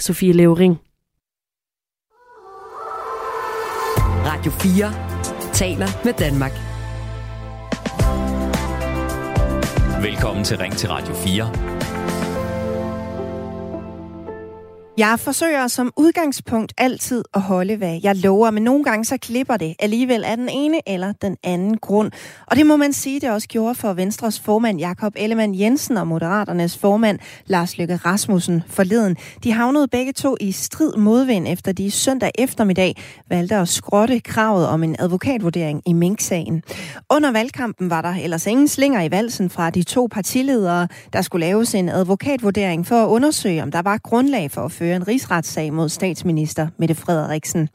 Sofie Levering. Radio 4 taler med Danmark. Velkommen til Ring til Radio 4. Jeg forsøger som udgangspunkt altid at holde, hvad jeg lover, men nogle gange så klipper det alligevel af den ene eller den anden grund. Og det må man sige, det også gjorde for Venstres formand Jakob Ellemann Jensen og Moderaternes formand Lars Løkke Rasmussen forleden. De havnede begge to i strid modvind, efter de søndag eftermiddag valgte at skrotte kravet om en advokatvurdering i Mink-sagen. Under valgkampen var der ellers ingen slinger i valsen fra de to partiledere, der skulle laves en advokatvurdering for at undersøge, om der var grundlag for at føre føre en rigsretssag mod statsminister Mette Frederiksen.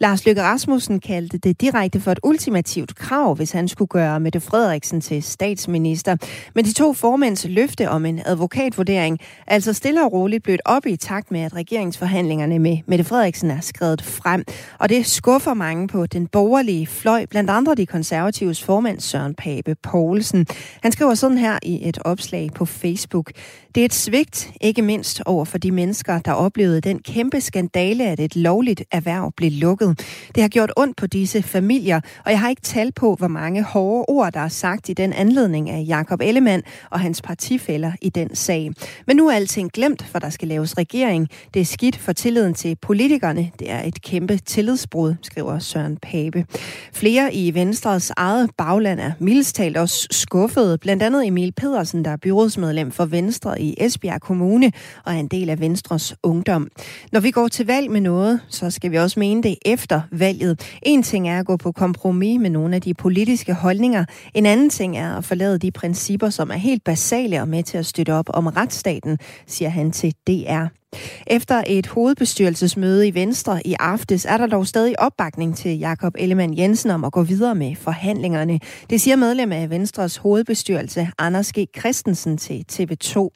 Lars Løkke Rasmussen kaldte det direkte for et ultimativt krav, hvis han skulle gøre Mette Frederiksen til statsminister. Men de to formænds løfte om en advokatvurdering altså stille og roligt blødt op i takt med, at regeringsforhandlingerne med Mette Frederiksen er skrevet frem. Og det skuffer mange på den borgerlige fløj, blandt andre de konservatives formand Søren Pape Poulsen. Han skriver sådan her i et opslag på Facebook. Det er et svigt, ikke mindst over for de mennesker, der oplevede den kæmpe skandale, at et lovligt erhverv blev lukket. Det har gjort ondt på disse familier, og jeg har ikke tal på, hvor mange hårde ord, der er sagt i den anledning af Jakob Ellemann og hans partifælder i den sag. Men nu er alting glemt, for der skal laves regering. Det er skidt for tilliden til politikerne. Det er et kæmpe tillidsbrud, skriver Søren Pape. Flere i Venstres eget bagland er mildest talt også skuffede. Blandt andet Emil Pedersen, der er byrådsmedlem for Venstre i Esbjerg Kommune og er en del af Venstres ungdom. Når vi går til valg med noget, så skal vi også mene det efter valget. En ting er at gå på kompromis med nogle af de politiske holdninger. En anden ting er at forlade de principper, som er helt basale og med til at støtte op om retsstaten, siger han til DR. Efter et hovedbestyrelsesmøde i Venstre i aftes, er der dog stadig opbakning til Jakob Ellemann Jensen om at gå videre med forhandlingerne. Det siger medlem af Venstres hovedbestyrelse, Anders G. Christensen til TV2.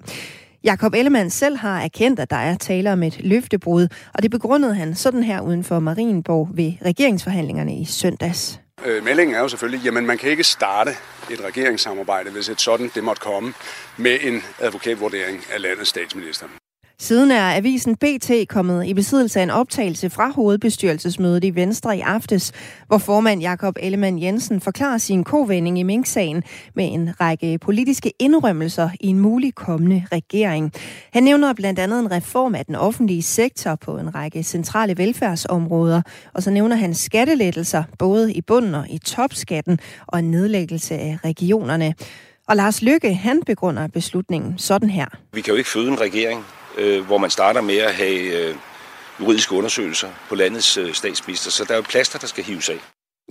Jakob Ellemann selv har erkendt, at der er tale om et løftebrud, og det begrundede han sådan her uden for Marienborg ved regeringsforhandlingerne i søndags. Øh, meldingen er jo selvfølgelig, at man kan ikke starte et regeringssamarbejde, hvis et sådan det måtte komme, med en advokatvurdering af landets statsminister. Siden er avisen BT kommet i besiddelse af en optagelse fra hovedbestyrelsesmødet i Venstre i aftes, hvor formand Jakob Ellemann Jensen forklarer sin kovending i Mink-sagen med en række politiske indrømmelser i en mulig kommende regering. Han nævner blandt andet en reform af den offentlige sektor på en række centrale velfærdsområder, og så nævner han skattelettelser både i bunden og i topskatten og en nedlæggelse af regionerne. Og Lars Lykke, han begrunder beslutningen sådan her. Vi kan jo ikke føde en regering, øh, hvor man starter med at have øh, juridiske undersøgelser på landets øh, statsminister. Så der er jo plaster, der skal hives af.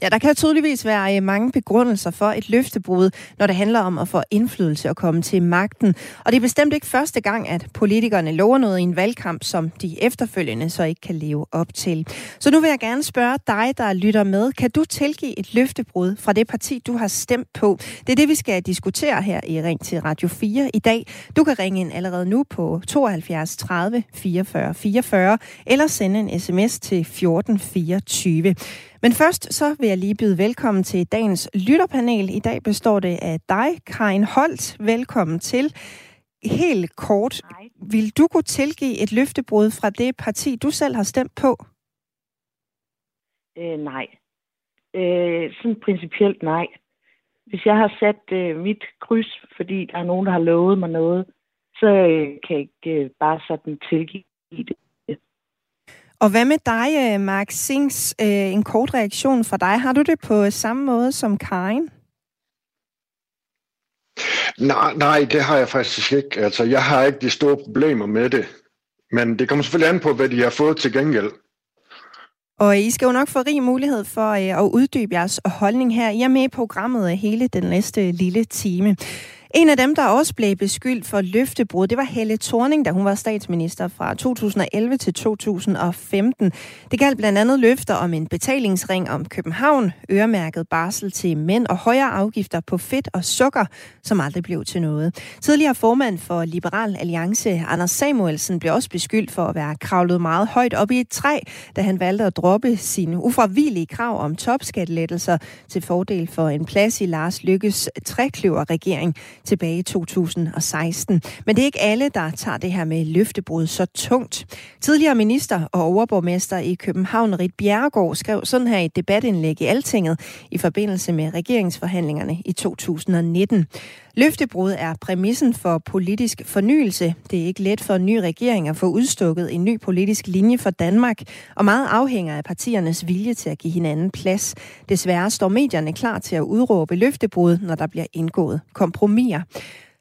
Ja, der kan tydeligvis være øh, mange begrundelser for et løftebrud, når det handler om at få indflydelse og komme til magten. Og det er bestemt ikke første gang, at politikerne lover noget i en valgkamp, som de efterfølgende så ikke kan leve op til. Så nu vil jeg gerne spørge dig, der lytter med. Kan du tilgive et løftebrud fra det parti, du har stemt på? Det er det, vi skal diskutere her i Ring til Radio 4 i dag. Du kan ringe ind allerede nu på 72 30 44 44 eller sende en sms til 14 24. Men først så vil jeg lige byde velkommen til dagens lytterpanel. I dag består det af dig, Karin Holt. Velkommen til. Helt kort, Nej. vil du kunne tilgive et løftebrud fra det parti, du selv har stemt på? Øh, nej. Øh, sådan principielt nej. Hvis jeg har sat øh, mit kryds, fordi der er nogen, der har lovet mig noget, så øh, kan jeg ikke øh, bare sådan tilgive det. Og hvad med dig, øh, Mark Sings? Øh, en kort reaktion fra dig. Har du det på samme måde som Karin? Nej, nej, det har jeg faktisk ikke. Altså, jeg har ikke de store problemer med det. Men det kommer selvfølgelig an på, hvad de har fået til gengæld. Og I skal jo nok få rig mulighed for øh, at uddybe jeres holdning her. I er med i programmet hele den næste lille time. En af dem, der også blev beskyldt for løftebrud, det var Helle Thorning, da hun var statsminister fra 2011 til 2015. Det galt blandt andet løfter om en betalingsring om København, øremærket barsel til mænd og højere afgifter på fedt og sukker, som aldrig blev til noget. Tidligere formand for Liberal Alliance, Anders Samuelsen, blev også beskyldt for at være kravlet meget højt op i et træ, da han valgte at droppe sine ufravigelige krav om topskattelettelser til fordel for en plads i Lars Lykkes trekløverregering tilbage i 2016. Men det er ikke alle, der tager det her med løftebrud så tungt. Tidligere minister og overborgmester i København, Rit Bjerregaard, skrev sådan her i et debatindlæg i Altinget i forbindelse med regeringsforhandlingerne i 2019. Løftebrud er præmissen for politisk fornyelse. Det er ikke let for en ny regering at få udstukket en ny politisk linje for Danmark, og meget afhænger af partiernes vilje til at give hinanden plads. Desværre står medierne klar til at udråbe løftebrud, når der bliver indgået kompromiser.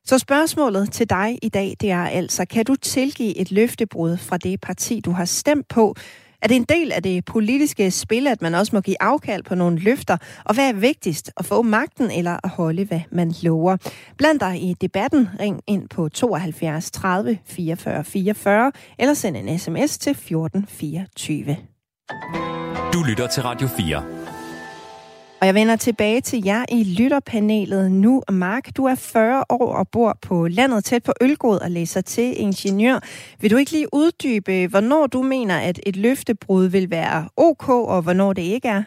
Så spørgsmålet til dig i dag, det er altså, kan du tilgive et løftebrud fra det parti, du har stemt på, er det en del af det politiske spil, at man også må give afkald på nogle løfter? Og hvad er vigtigst, at få magten eller at holde, hvad man lover? Bland dig i debatten. Ring ind på 72 30 44 44 eller send en sms til 14 24. Du lytter til Radio 4. Og jeg vender tilbage til jer i lytterpanelet nu. Mark, du er 40 år og bor på landet tæt på Ølgod og læser til ingeniør. Vil du ikke lige uddybe, hvornår du mener, at et løftebrud vil være ok, og hvornår det ikke er?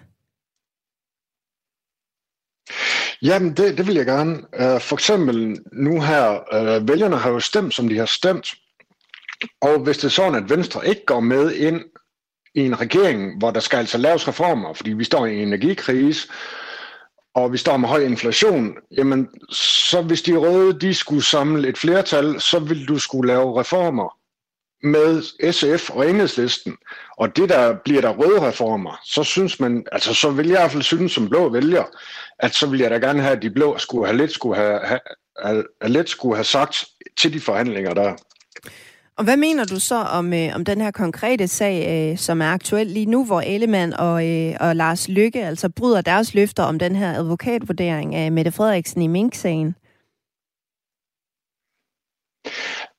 Jamen, det, det vil jeg gerne. Uh, for eksempel nu her, uh, vælgerne har jo stemt, som de har stemt. Og hvis det er sådan, at Venstre ikke går med ind i en regering, hvor der skal altså laves reformer, fordi vi står i en energikrise, og vi står med høj inflation, jamen så hvis de røde de skulle samle et flertal, så vil du skulle lave reformer med SF og enhedslisten. Og det der bliver der røde reformer, så synes man, altså så vil jeg i hvert fald synes som blå vælger, at så vil jeg da gerne have, at de blå skulle have lidt skulle have, have, have, have lidt skulle have sagt til de forhandlinger der. Og hvad mener du så om, øh, om den her konkrete sag, øh, som er aktuel lige nu, hvor Ellemann og, øh, og Lars Lykke altså bryder deres løfter om den her advokatvurdering af Mette Frederiksen i Mink-sagen?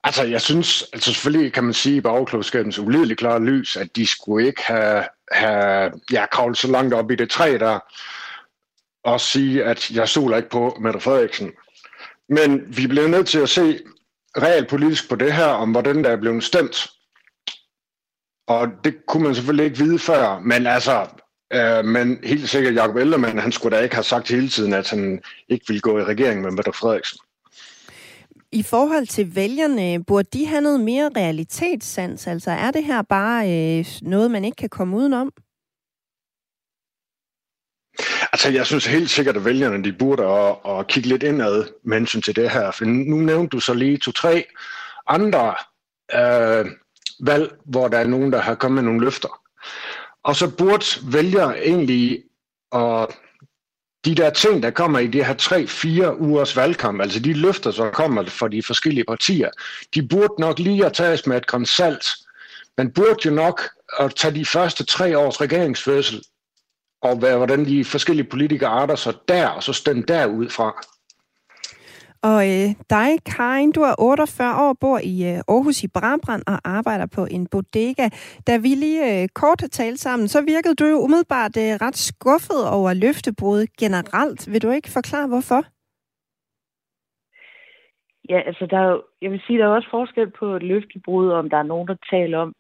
Altså, jeg synes, altså selvfølgelig kan man sige i bagklogskabens ulideligt klare lys, at de skulle ikke have, have ja, kravlet så langt op i det træ der, og sige, at jeg stoler ikke på Mette Frederiksen. Men vi blev nødt til at se realpolitisk på det her, om hvordan der er blevet stemt. Og det kunne man selvfølgelig ikke vide før, men altså, øh, men helt sikkert Jacob Ellermann, han skulle da ikke have sagt hele tiden, at han ikke ville gå i regering med Mette Frederiksen. I forhold til vælgerne, burde de have noget mere realitetssans? Altså er det her bare øh, noget, man ikke kan komme udenom? Altså, jeg synes helt sikkert, at vælgerne de burde at, at kigge lidt indad med hensyn til det her. For nu nævnte du så lige to-tre andre øh, valg, hvor der er nogen, der har kommet med nogle løfter. Og så burde vælgere egentlig og de der ting, der kommer i de her tre-fire ugers valgkamp, altså de løfter, som kommer fra de forskellige partier, de burde nok lige at tages med et konsalt. Man burde jo nok at tage de første tre års regeringsførsel og hvad, hvordan de forskellige politikere arter sig der, og så stemme derud fra. Og øh, dig, Karin, du er 48 år, bor i øh, Aarhus i Brabrand og arbejder på en bodega. Da vi lige øh, kort talte sammen, så virkede du jo umiddelbart øh, ret skuffet over løftebrud generelt. Vil du ikke forklare, hvorfor? Ja, altså der er jo, jeg vil sige, der er også forskel på et løftebrud, om der er nogen, der taler om,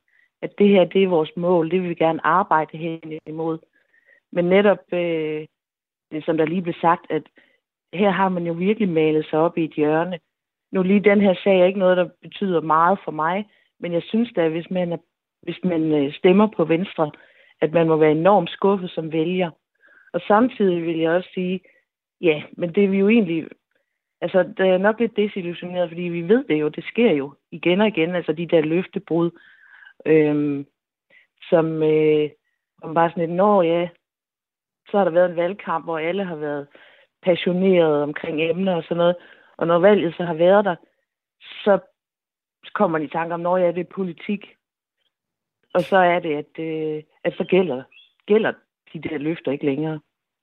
at det her, det er vores mål, det vil vi gerne arbejde hen imod. Men netop, øh, det, som der lige blev sagt, at her har man jo virkelig malet sig op i et hjørne. Nu lige den her sag er ikke noget, der betyder meget for mig, men jeg synes da, hvis man, er, hvis man øh, stemmer på Venstre, at man må være enormt skuffet som vælger. Og samtidig vil jeg også sige, ja, men det er vi jo egentlig, altså det er nok lidt desillusioneret, fordi vi ved det jo, det sker jo igen og igen, altså de der løftebrud, øhm, som, øh, man bare sådan et, når ja, så har der været en valgkamp, hvor alle har været passionerede omkring emner og sådan noget. Og når valget så har været der, så kommer man i tanke om, når ja, det er politik. Og så er det, at, øh, at så gælder, gælder de der løfter ikke længere.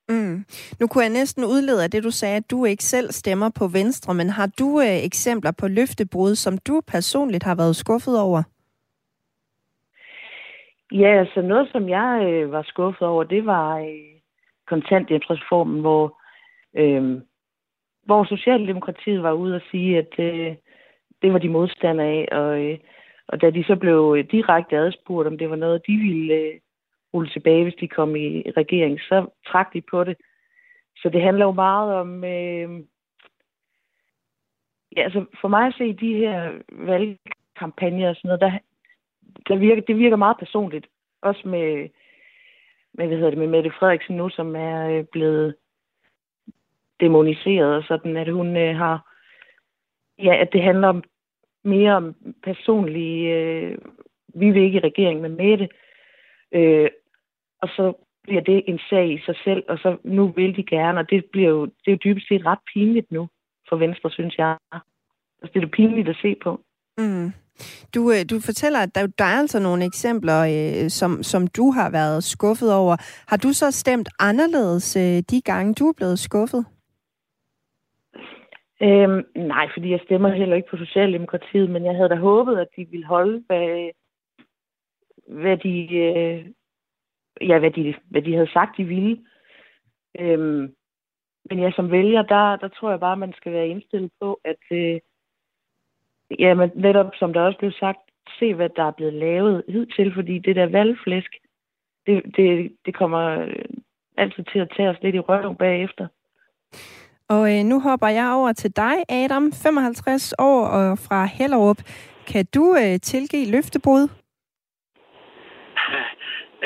Mm. Nu kunne jeg næsten udlede af det, du sagde, at du ikke selv stemmer på Venstre, men har du øh, eksempler på løftebrud, som du personligt har været skuffet over? Ja, altså noget, som jeg øh, var skuffet over, det var øh, kontanthjælpsreformen, hvor, øh, hvor Socialdemokratiet var ude og sige, at øh, det var de modstandere af, og, øh, og da de så blev direkte adspurgt, om det var noget, de ville øh, rulle tilbage, hvis de kom i regering, så trak de på det. Så det handler jo meget om, øh, ja, altså for mig at se de her valgkampagner og sådan noget, der, der virker, det virker meget personligt. Også med, med, hvad hedder det, med Mette Frederiksen nu, som er øh, blevet demoniseret, og sådan at hun øh, har, ja, at det handler om, mere om personlige, øh, vi vil ikke i regering med Mette, øh, og så bliver det en sag i sig selv, og så nu vil de gerne, og det bliver jo, det er jo dybest set ret pinligt nu for Venstre, synes jeg. Altså, det er det pinligt at se på. Mm. Du, øh, du fortæller, at der, der er altså nogle eksempler, øh, som, som du har været skuffet over. Har du så stemt anderledes øh, de gange, du er blevet skuffet? Øhm, nej, fordi jeg stemmer heller ikke på Socialdemokratiet, men jeg havde da håbet, at de ville holde, hvad, hvad de, øh, ja, hvad de, hvad de havde sagt, de ville. Øhm, men ja, som vælger, der, der tror jeg bare, man skal være indstillet på, at øh, ja, men netop som der også blev sagt, se hvad der er blevet lavet hidtil, fordi det der valgflæsk, det, det, det kommer altid til at tage os lidt i røven bagefter. Og øh, nu hopper jeg over til dig, Adam, 55 år og fra Hellerup. Kan du øh, tilgive løftebrud?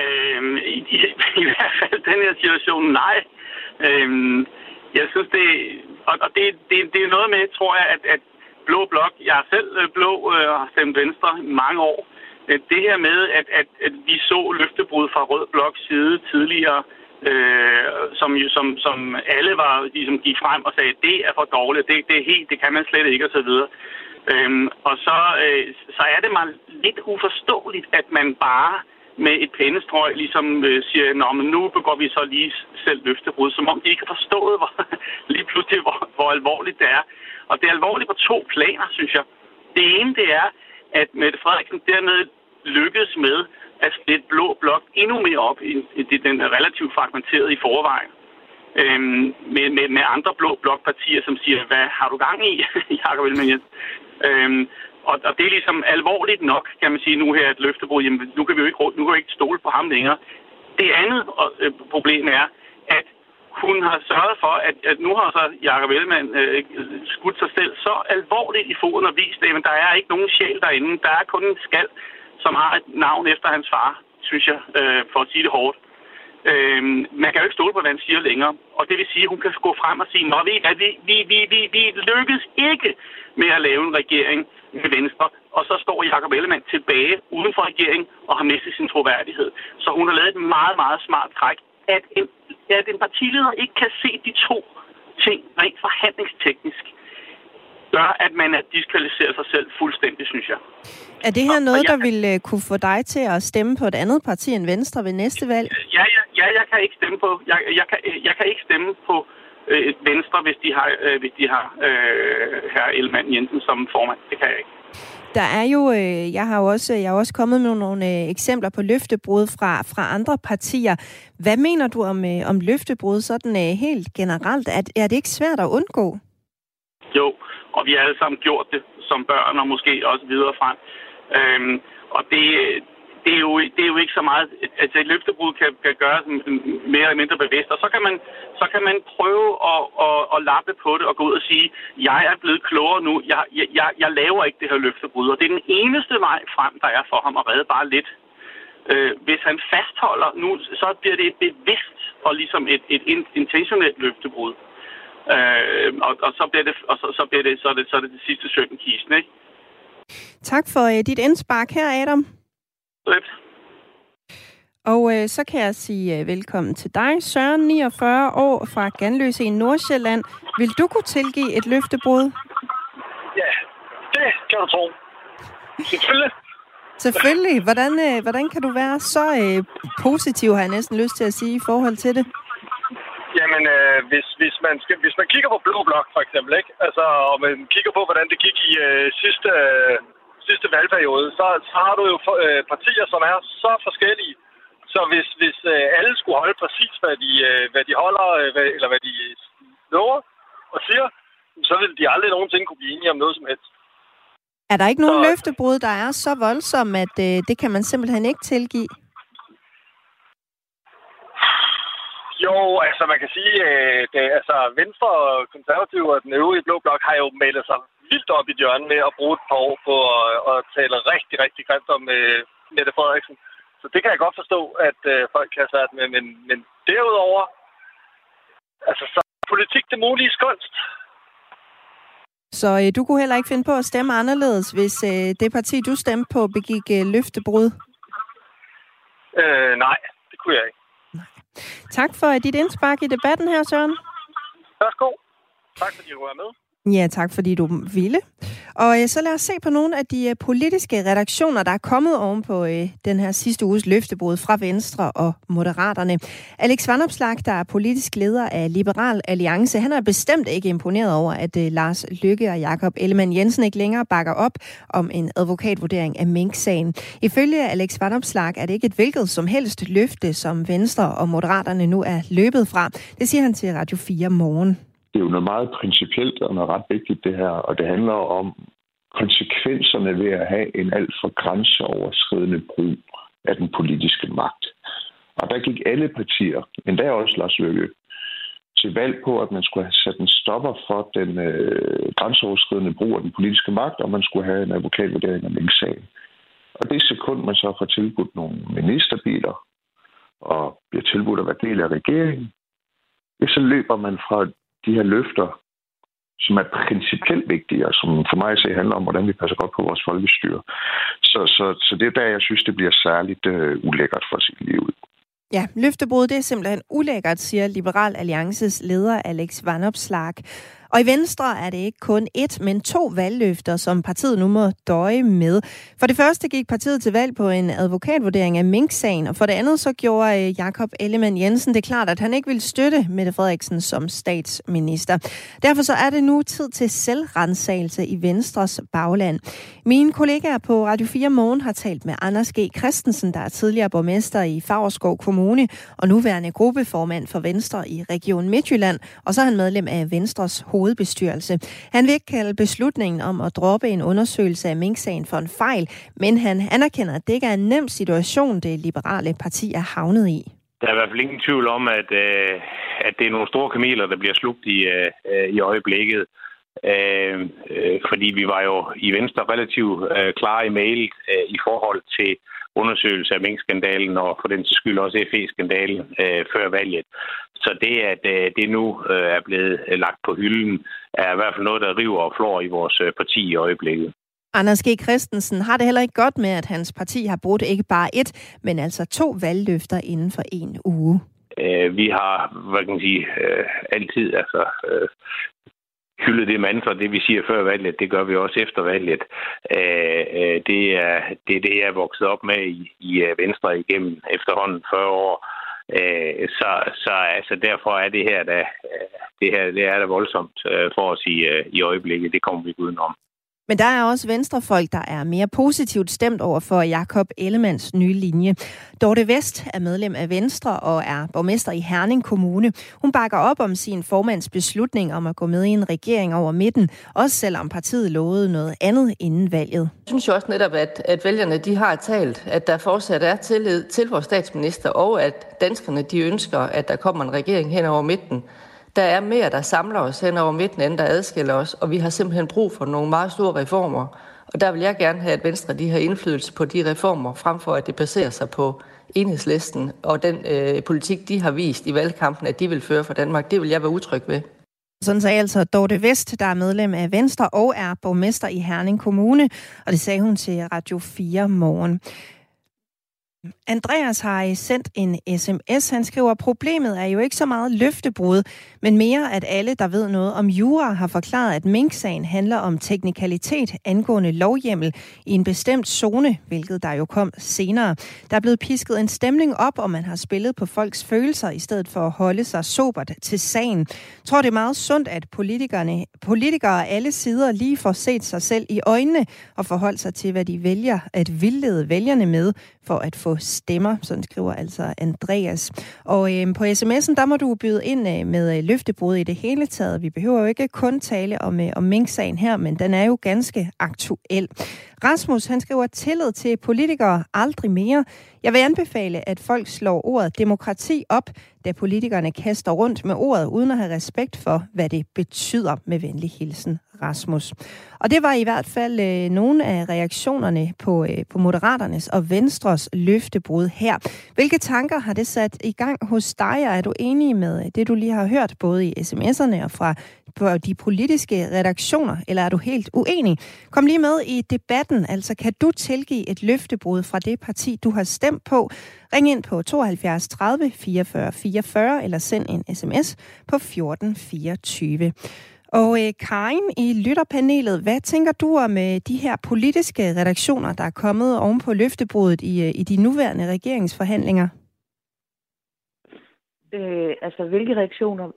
Øhm, i, i, I hvert fald den her situation, nej. Øhm, jeg synes, det, og, og det, det, det er noget med, tror jeg, at, at blå blok, jeg er selv øh, blå øh, og har stemt venstre i mange år. Øh, det her med, at, at, at vi så løftebrud fra rød blok side tidligere, øh, som, jo, som, som alle var, ligesom gik frem og sagde, det er for dårligt, det, det er helt, det kan man slet ikke, osv. Øhm, og så, øh, så er det mig lidt uforståeligt, at man bare med et pennestrøg ligesom øh, siger, Nå, men nu begår vi så lige selv løftebrud, som om de ikke har forstået hvor, lige pludselig, hvor, hvor alvorligt det er. Og det er alvorligt på to planer, synes jeg. Det ene, det er, at Mette Frederiksen dermed lykkedes med at splitte blå blok endnu mere op i, i den relativt fragmenterede i forvejen. Øhm, med, med, med andre blå blokpartier, som siger, hvad har du gang i, Jakob Ellemann øhm, og, og det er ligesom alvorligt nok, kan man sige nu her, et løftebrud. Jamen, nu kan vi jo ikke, nu kan vi ikke stole på ham længere. Det andet øh, problem er, hun har sørget for, at, at nu har så Jacob Ellemann øh, skudt sig selv så alvorligt i foden og vist, det, men der er ikke nogen sjæl derinde. Der er kun en skal, som har et navn efter hans far, synes jeg, øh, for at sige det hårdt. Øh, man kan jo ikke stole på, hvad han siger længere. Og det vil sige, at hun kan gå frem og sige, at vi, vi, vi, vi, vi lykkes ikke med at lave en regering med Venstre. Og så står Jacob Ellemann tilbage uden for regeringen og har mistet sin troværdighed. Så hun har lavet et meget, meget smart træk, at en, at en partileder ikke kan se de to ting rent forhandlingsteknisk gør, at man er diskvalificeret sig selv fuldstændig, synes jeg. Er det her noget, der vil uh, kunne få dig til at stemme på et andet parti end Venstre ved næste valg? Ja, ja, ja jeg kan ikke stemme på, jeg, jeg, kan, jeg kan ikke stemme på øh, Venstre, hvis de har, øh, hvis de har øh, herr Ellemann Jensen som formand. Det kan jeg ikke. Der er jo, øh, jeg har jo også, jeg har også kommet med nogle øh, eksempler på løftebrud fra, fra andre partier. Hvad mener du om, øh, om løftebrud sådan øh, helt generelt? Er, er det ikke svært at undgå? Jo, og vi har alle sammen gjort det som børn og måske også videre frem. Øhm, og det, det, er jo, det er jo ikke så meget... Altså et løftebrud kan, kan gøres mere eller mindre bevidst, og så kan man, så kan man prøve at, at, at lappe på det og gå ud og sige, jeg er blevet klogere nu, jeg, jeg, jeg laver ikke det her løftebrud. Og det er den eneste vej frem, der er for ham at redde bare lidt. Øh, hvis han fastholder nu, så bliver det bevidst og ligesom et, et intentionelt løftebrud. Øh, og, og, så bliver det, og så, så bliver det, så er det, så er det, det sidste 17 kisten, ikke? Tak for uh, dit indspark her, Adam. Lidt. Og øh, så kan jeg sige øh, velkommen til dig, Søren, 49 år fra Ganløse i Nordsjælland. Vil du kunne tilgive et løftebrud? Ja, det kan du tro. Selvfølgelig. Selvfølgelig. Hvordan, øh, hvordan kan du være så øh, positiv, har jeg næsten lyst til at sige, i forhold til det? Jamen, øh, hvis, hvis, man skal, hvis man kigger på Blå Blok, for eksempel, ikke? Altså, og man kigger på, hvordan det gik i øh, sidste, øh, sidste valgperiode, så, så har du jo øh, partier, som er så forskellige. Så hvis, hvis øh, alle skulle holde præcis, hvad de, øh, hvad de holder, øh, hvad, eller hvad de lover og siger, så ville de aldrig nogensinde kunne blive enige om noget som helst. Er der ikke nogen så, løftebrud, der er så voldsomme, at øh, det kan man simpelthen ikke tilgive? Jo, altså man kan sige, at det, altså, Venstre og Konservative og den øvrige blå blok har jo malet sig vildt op i hjørnet med at bruge et par år på at, at tale rigtig, rigtig grimt om uh, Mette Frederiksen. Så det kan jeg godt forstå, at uh, folk kan svært med. Men, men derudover, altså så er politik det mulige kunst. Så øh, du kunne heller ikke finde på at stemme anderledes, hvis øh, det parti, du stemte på, begik øh, løftebrud? Øh, nej, det kunne jeg ikke. Tak for dit indspark i debatten her, Søren. Værsgo. Tak fordi du var med. Ja, tak fordi du ville. Og øh, så lad os se på nogle af de øh, politiske redaktioner, der er kommet oven på øh, den her sidste uges løftebrud fra Venstre og Moderaterne. Alex Vandopslag, der er politisk leder af Liberal Alliance, han er bestemt ikke imponeret over, at øh, Lars Lykke og Jakob Ellemann Jensen ikke længere bakker op om en advokatvurdering af Mink-sagen. Ifølge Alex Vandopslag er det ikke et hvilket som helst løfte, som Venstre og Moderaterne nu er løbet fra. Det siger han til Radio 4 morgen det er jo noget meget principielt og noget ret vigtigt, det her, og det handler om konsekvenserne ved at have en alt for grænseoverskridende brug af den politiske magt. Og der gik alle partier, endda også Lars Løkke, til valg på, at man skulle have sat en stopper for den øh, grænseoverskridende brug af den politiske magt, og man skulle have en advokatvurdering af Mink-sagen. Og det sekund, man så får tilbudt nogle ministerbiler, og bliver tilbudt at være del af regeringen, så løber man fra de her løfter, som er principielt vigtige, og som for mig se handler om, hvordan vi passer godt på vores folkestyre. Så, så, så det er der, jeg synes, det bliver særligt øh, ulækkert for sit liv ud. Ja, løftebrud det er simpelthen ulækkert, siger Liberal Alliances leder Alex Vanopslag. Og i Venstre er det ikke kun et, men to valgløfter, som partiet nu må døje med. For det første gik partiet til valg på en advokatvurdering af Mink-sagen, og for det andet så gjorde øh, Jakob Ellemann Jensen det klart, at han ikke ville støtte Mette Frederiksen som statsminister. Derfor så er det nu tid til selvrensagelse i Venstres bagland. Mine kollegaer på Radio 4 Morgen har talt med Anders G. Christensen, der er tidligere borgmester i Favreskov Kommune og nuværende gruppeformand for Venstre i Region Midtjylland, og så er han medlem af Venstres hovedbestyrelse. Han vil ikke kalde beslutningen om at droppe en undersøgelse af Mink-sagen for en fejl, men han anerkender, at det ikke er en nem situation, det liberale parti er havnet i. Der er i hvert fald ingen tvivl om, at, øh, at det er nogle store kameler, der bliver slugt i, øh, i øjeblikket. Øh, øh, fordi vi var jo i Venstre relativt øh, klare i mail øh, i forhold til undersøgelse af minkskandalen og for den skyld også FE-skandalen øh, før valget. Så det, at øh, det nu øh, er blevet lagt på hylden, er i hvert fald noget, der river og flår i vores øh, parti i øjeblikket. Anders G. Christensen har det heller ikke godt med, at hans parti har brugt ikke bare et, men altså to valgløfter inden for en uge. Øh, vi har, hvad kan man sige, øh, altid altså, øh, hylde det mantra, det vi siger før valget, det gør vi også efter valget. Øh, øh det, er, det er det, jeg er vokset op med i, i øh, Venstre igennem efterhånden 40 år. Øh, så, så altså, derfor er det her, der, det her det er da voldsomt for os i, i øjeblikket. Det kommer vi ikke udenom. Men der er også venstrefolk, der er mere positivt stemt over for Jakob Ellemands nye linje. Dorte Vest er medlem af Venstre og er borgmester i Herning Kommune. Hun bakker op om sin formands beslutning om at gå med i en regering over midten, også selvom partiet lovede noget andet inden valget. Jeg synes jo også netop, at, at vælgerne de har talt, at der fortsat er tillid til vores statsminister, og at danskerne de ønsker, at der kommer en regering hen over midten. Der er mere, der samler os hen over midten, end der adskiller os, og vi har simpelthen brug for nogle meget store reformer. Og der vil jeg gerne have, at Venstre de har indflydelse på de reformer, frem for at det baserer sig på enhedslisten og den øh, politik, de har vist i valgkampen, at de vil føre for Danmark. Det vil jeg være utryg ved. Sådan sagde altså Dorte Vest, der er medlem af Venstre og er borgmester i Herning Kommune, og det sagde hun til Radio 4 morgen. Andreas har sendt en sms. Han skriver, problemet er jo ikke så meget løftebrud, men mere, at alle, der ved noget om jura, har forklaret, at Mink-sagen handler om teknikalitet angående lovhjemmel i en bestemt zone, hvilket der jo kom senere. Der er blevet pisket en stemning op, og man har spillet på folks følelser, i stedet for at holde sig sobert til sagen. Jeg tror, det er meget sundt, at politikerne, politikere af alle sider lige får set sig selv i øjnene og forholdt sig til, hvad de vælger at vildlede vælgerne med for at få stemmer, sådan skriver altså Andreas. Og øh, på sms'en, der må du byde ind øh, med øh, løftebrud i det hele taget. Vi behøver jo ikke kun tale om, øh, om Mink-sagen her, men den er jo ganske aktuel. Rasmus, han skriver tillid til politikere aldrig mere. Jeg vil anbefale, at folk slår ordet demokrati op. da politikerne kaster rundt med ordet, uden at have respekt for, hvad det betyder med venlig hilsen Rasmus. Og det var i hvert fald øh, nogle af reaktionerne på, øh, på Moderaternes og Venstres løftebrud her. Hvilke tanker har det sat i gang hos dig, er du enig med øh, det, du lige har hørt, både i sms'erne og fra på de politiske redaktioner, eller er du helt uenig? Kom lige med i debatten, altså kan du tilgive et løftebrud fra det parti, du har stemt på? Ring ind på 72 30 44 44, eller send en sms på 1424. Og øh, Karin i lytterpanelet, hvad tænker du om øh, de her politiske redaktioner, der er kommet oven på løftebruddet i, øh, i de nuværende regeringsforhandlinger? Øh, altså, hvilke reaktioner?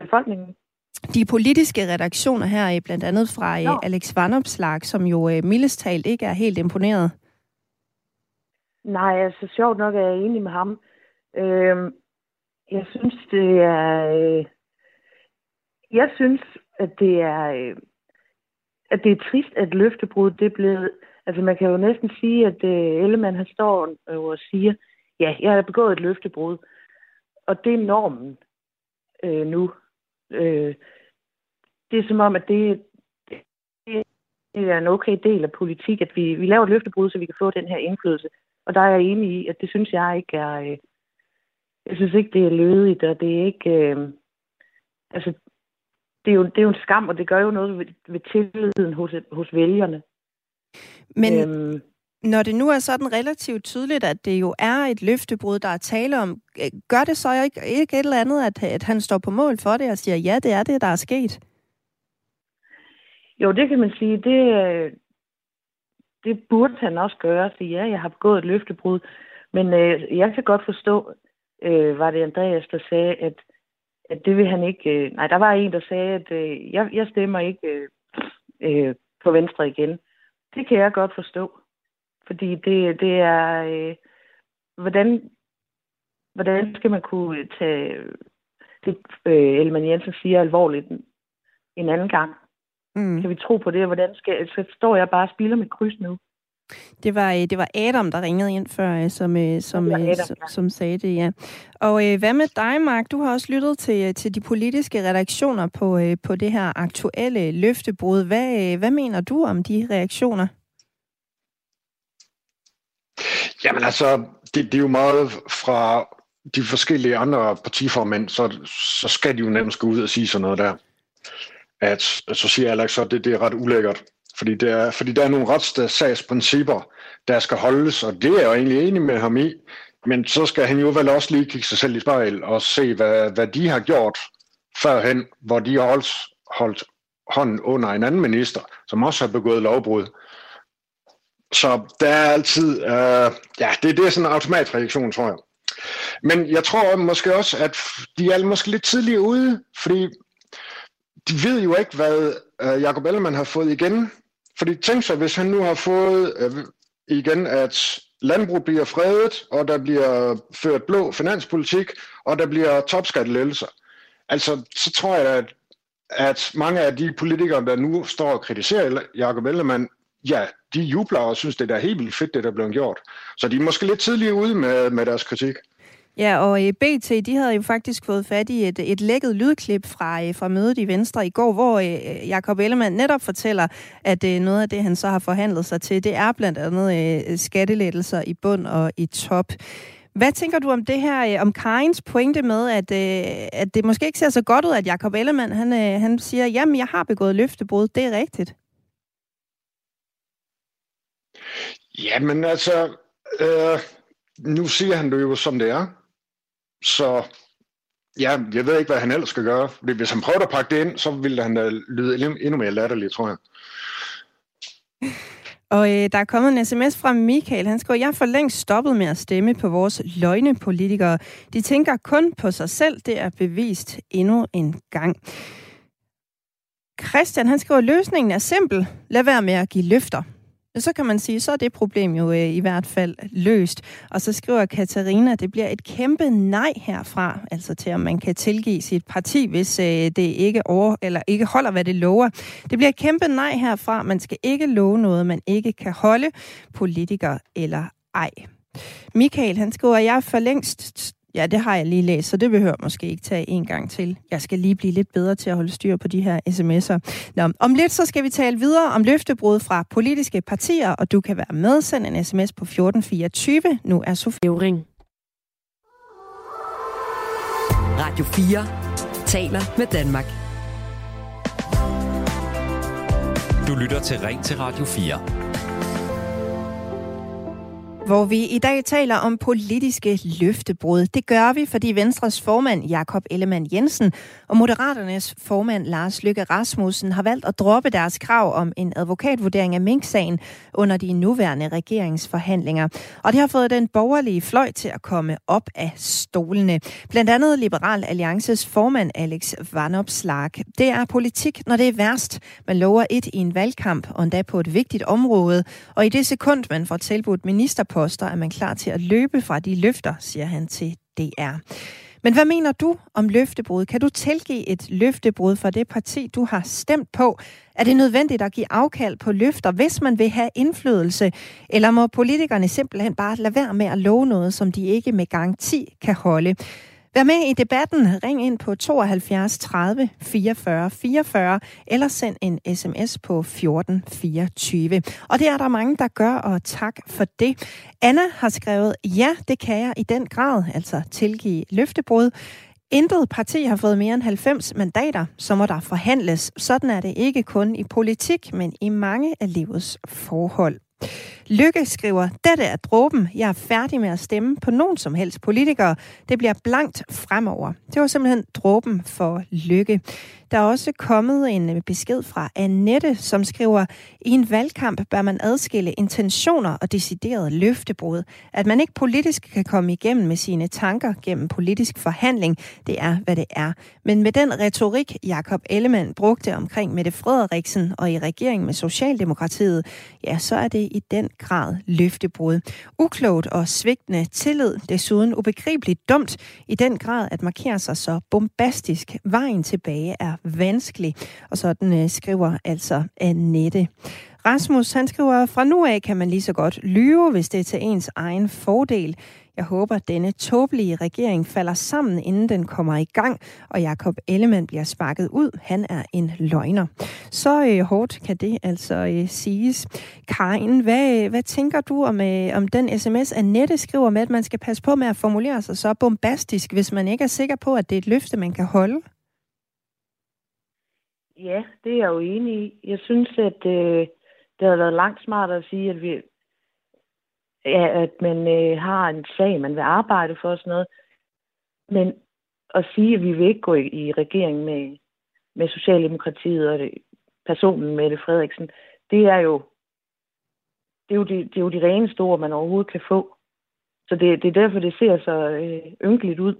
Befolkningen? De politiske redaktioner her, blandt andet fra øh, Alex Vanopslag, som jo øh, mildest talt ikke er helt imponeret. Nej, altså sjovt nok er jeg enig med ham. Øh, jeg synes, det er... Øh, jeg synes, at det er... Øh, at det er trist, at løftebrud det er blevet... Altså man kan jo næsten sige, at øh, Ellemann han står øh, og siger, ja, jeg har begået et løftebrud. Og det er normen øh, nu. Øh, det er som om, at det, det, det er en okay del af politik, at vi, vi laver et løftebrud, så vi kan få den her indflydelse. Og der er jeg enig i, at det synes jeg ikke er... Øh, jeg synes ikke, det er lødigt, og det er ikke... Øh, altså, det er, jo, det er jo en skam, og det gør jo noget ved, ved tilliden hos, hos vælgerne. Men øhm, når det nu er sådan relativt tydeligt, at det jo er et løftebrud, der er tale om, øh, gør det så ikke, ikke et eller andet, at, at han står på mål for det og siger, ja, det er det, der er sket? Jo, det kan man sige. Det, øh, det burde han også gøre. Sige, ja, jeg har begået et løftebrud. Men øh, jeg kan godt forstå, øh, var det Andreas, der sagde, at, at det vil han ikke... Øh, nej, der var en, der sagde, at øh, jeg, jeg stemmer ikke øh, øh, på Venstre igen. Det kan jeg godt forstå. Fordi det, det er... Øh, hvordan, hvordan skal man kunne tage det, øh, Ellemann Jensen siger alvorligt en anden gang? Mm. Kan vi tro på det? Hvordan skal, så står jeg bare og spiller med kryds nu. Det var, øh, det var Adam, der ringede ind før, øh, som, øh, som, Adam, som, ja. som sagde det, ja. Og hvad med dig, Mark? Du har også lyttet til, til de politiske redaktioner på, på det her aktuelle løftebrud. Hvad, hvad mener du om de reaktioner? Jamen altså, det, det er jo meget fra de forskellige andre partiformænd, så, så skal de jo nærmest gå ud og sige sådan noget der. At, så siger Alex, at det, det er ret ulækkert. Fordi, det er, fordi der er nogle retssagsprincipper, der skal holdes, og det er jeg jo egentlig enig med ham i. Men så skal han jo vel også lige kigge sig selv i spejl og se, hvad, hvad de har gjort førhen, hvor de har holdt, holdt hånden under en anden minister, som også har begået lovbrud. Så der er altid, øh, ja, det, det er sådan en automatreaktion, tror jeg. Men jeg tror måske også, at de er måske lidt tidligere ude, fordi de ved jo ikke, hvad øh, Jacob Ellemann har fået igen. Fordi tænk sig, hvis han nu har fået øh, igen, at landbrug bliver fredet, og der bliver ført blå finanspolitik, og der bliver topskattelettelser. Altså, så tror jeg, at, at mange af de politikere, der nu står og kritiserer Jacob Ellemann, ja, de jubler og synes, det er helt vildt fedt, det der er blevet gjort. Så de er måske lidt tidligere ude med, med deres kritik. Ja, og øh, BT, de havde jo faktisk fået fat i et, et lækket lydklip fra, øh, fra mødet i Venstre i går, hvor øh, øh Jakob Ellemann netop fortæller, at øh, noget af det, han så har forhandlet sig til, det er blandt andet øh, skattelettelser i bund og i top. Hvad tænker du om det her, om Karins pointe med, at, at det måske ikke ser så godt ud, at Jakob Ellemann, han, han siger, jamen, jeg har begået løftebrud, det er rigtigt? Jamen altså, øh, nu siger han det jo, som det er. Så ja, jeg ved ikke, hvad han ellers skal gøre. Hvis han prøver at pakke det ind, så ville han da lyde endnu mere latterligt, tror jeg. Og øh, der er kommet en sms fra Michael. Han skriver, jeg har for længst stoppet med at stemme på vores løgnepolitikere. De tænker kun på sig selv. Det er bevist endnu en gang. Christian, han skriver, løsningen er simpel. Lad være med at give løfter. Så kan man sige, så er det problem jo øh, i hvert fald løst. Og så skriver Katarina, det bliver et kæmpe nej herfra, altså til om man kan tilgive sit parti, hvis øh, det ikke over, eller ikke holder, hvad det lover. Det bliver et kæmpe nej herfra. Man skal ikke love noget, man ikke kan holde, politiker eller ej. Michael, han skriver, at jeg er for længst Ja, det har jeg lige læst, så det behøver jeg måske ikke tage en gang til. Jeg skal lige blive lidt bedre til at holde styr på de her sms'er. Nå, om lidt så skal vi tale videre om løftebrud fra politiske partier, og du kan være med. Send en sms på 1424. Nu er Sofie Ring. Radio 4 taler med Danmark. Du lytter til Ring til Radio 4 hvor vi i dag taler om politiske løftebrud. Det gør vi, fordi Venstres formand Jakob Ellemann Jensen og Moderaternes formand Lars Lykke Rasmussen har valgt at droppe deres krav om en advokatvurdering af Mink-sagen under de nuværende regeringsforhandlinger. Og det har fået den borgerlige fløj til at komme op af stolene. Blandt andet Liberal Alliances formand Alex Vanopslag. Det er politik, når det er værst. Man lover et i en valgkamp, og endda på et vigtigt område. Og i det sekund, man får tilbudt ministerpost, poster er man klar til at løbe fra de løfter, siger han til DR. Men hvad mener du om løftebrud? Kan du tilgive et løftebrud fra det parti, du har stemt på? Er det nødvendigt at give afkald på løfter, hvis man vil have indflydelse? Eller må politikerne simpelthen bare lade være med at love noget, som de ikke med garanti kan holde? Vær med i debatten. Ring ind på 72 30 44 44 eller send en sms på 14 24. Og det er der mange, der gør, og tak for det. Anna har skrevet, ja, det kan jeg i den grad, altså tilgive løftebrud. Intet parti har fået mere end 90 mandater, så må der forhandles. Sådan er det ikke kun i politik, men i mange af livets forhold. Lykke skriver, dette er dråben. Jeg er færdig med at stemme på nogen som helst politikere. Det bliver blankt fremover. Det var simpelthen dråben for Lykke. Der er også kommet en øh, besked fra Annette, som skriver, i en valgkamp bør man adskille intentioner og decideret løftebrud. At man ikke politisk kan komme igennem med sine tanker gennem politisk forhandling, det er, hvad det er. Men med den retorik, Jakob Ellemann brugte omkring Mette Frederiksen og i regeringen med Socialdemokratiet, ja, så er det i den grad løftebrud. Uklogt og svigtende tillid, desuden ubegribeligt dumt, i den grad at markere sig så bombastisk. Vejen tilbage er vanskelig, og sådan øh, skriver altså Annette. Rasmus, han skriver, fra nu af kan man lige så godt lyve, hvis det er til ens egen fordel. Jeg håber, at denne tåbelige regering falder sammen, inden den kommer i gang, og Jakob Ellemann bliver sparket ud. Han er en løgner. Så øh, hårdt kan det altså øh, siges. Karin, hvad, øh, hvad tænker du om, øh, om den sms, Annette skriver med, at man skal passe på med at formulere sig så bombastisk, hvis man ikke er sikker på, at det er et løfte, man kan holde? Ja, det er jeg jo enig i. Jeg synes, at øh, det har været langt smartere at sige, at vi, ja, at man øh, har en sag, man vil arbejde for og sådan noget. Men at sige, at vi vil ikke gå i, i regering med, med Socialdemokratiet og det, personen Mette Frederiksen, det er jo det er jo de, det er jo de reneste ord, man overhovedet kan få. Så det, det er derfor, det ser så øh, ynkeligt ud,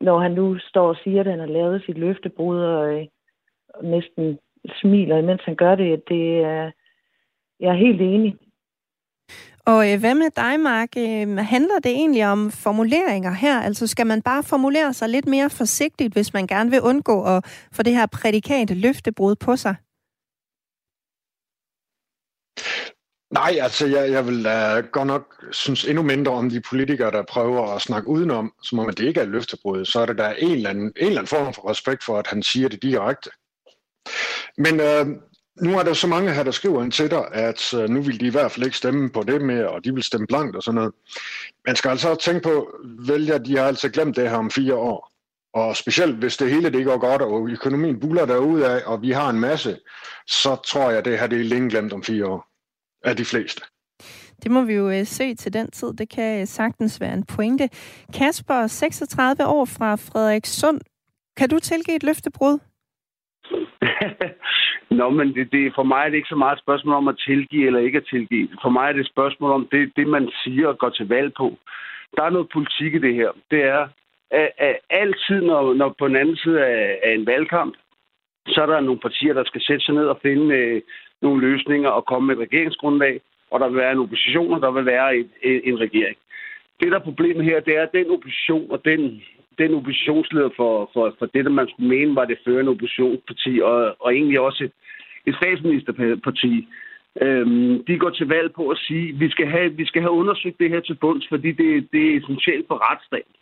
når han nu står og siger, at han har lavet sit løftebrud og, øh, og næsten smiler, mens han gør det. det er, jeg er helt enig. Og øh, hvad med dig, Mark? Øh, handler det egentlig om formuleringer her? Altså skal man bare formulere sig lidt mere forsigtigt, hvis man gerne vil undgå at få det her prædikat løftebrud på sig? Nej, altså jeg, jeg vil uh, godt nok synes endnu mindre om de politikere, der prøver at snakke udenom, som om at det ikke er et løftebrud. Så er det der en eller, anden, en eller anden form for respekt for, at han siger det direkte. Men øh, nu er der så mange her, der skriver ind til dig, at uh, nu vil de i hvert fald ikke stemme på det mere, og de vil stemme blankt og sådan noget. Man skal altså tænke på, vælger de har altså glemt det her om fire år. Og specielt hvis det hele det går godt, og økonomien buller af, og vi har en masse, så tror jeg, det her det er længe glemt om fire år af de fleste. Det må vi jo uh, se til den tid. Det kan uh, sagtens være en pointe. Kasper, 36 år fra Frederikssund. Kan du tilgive et løftebrud? Nå, men det, det, for mig er det ikke så meget et spørgsmål om at tilgive eller ikke at tilgive. For mig er det et spørgsmål om det, det man siger og går til valg på. Der er noget politik i det her. Det er, at, at altid, når, når på den anden side af, af en valgkamp, så er der nogle partier, der skal sætte sig ned og finde øh, nogle løsninger og komme med et regeringsgrundlag, og der vil være en opposition, og der vil være et, et, en regering. Det, der er problemet her, det er, at den opposition og den den oppositionsleder for, for, for det, der man skulle mene var det førende oppositionsparti, og, og egentlig også et, et statsministerparti, øhm, de går til valg på at sige, at vi skal have, vi skal have undersøgt det her til bunds, fordi det, det er essentielt for retsstaten.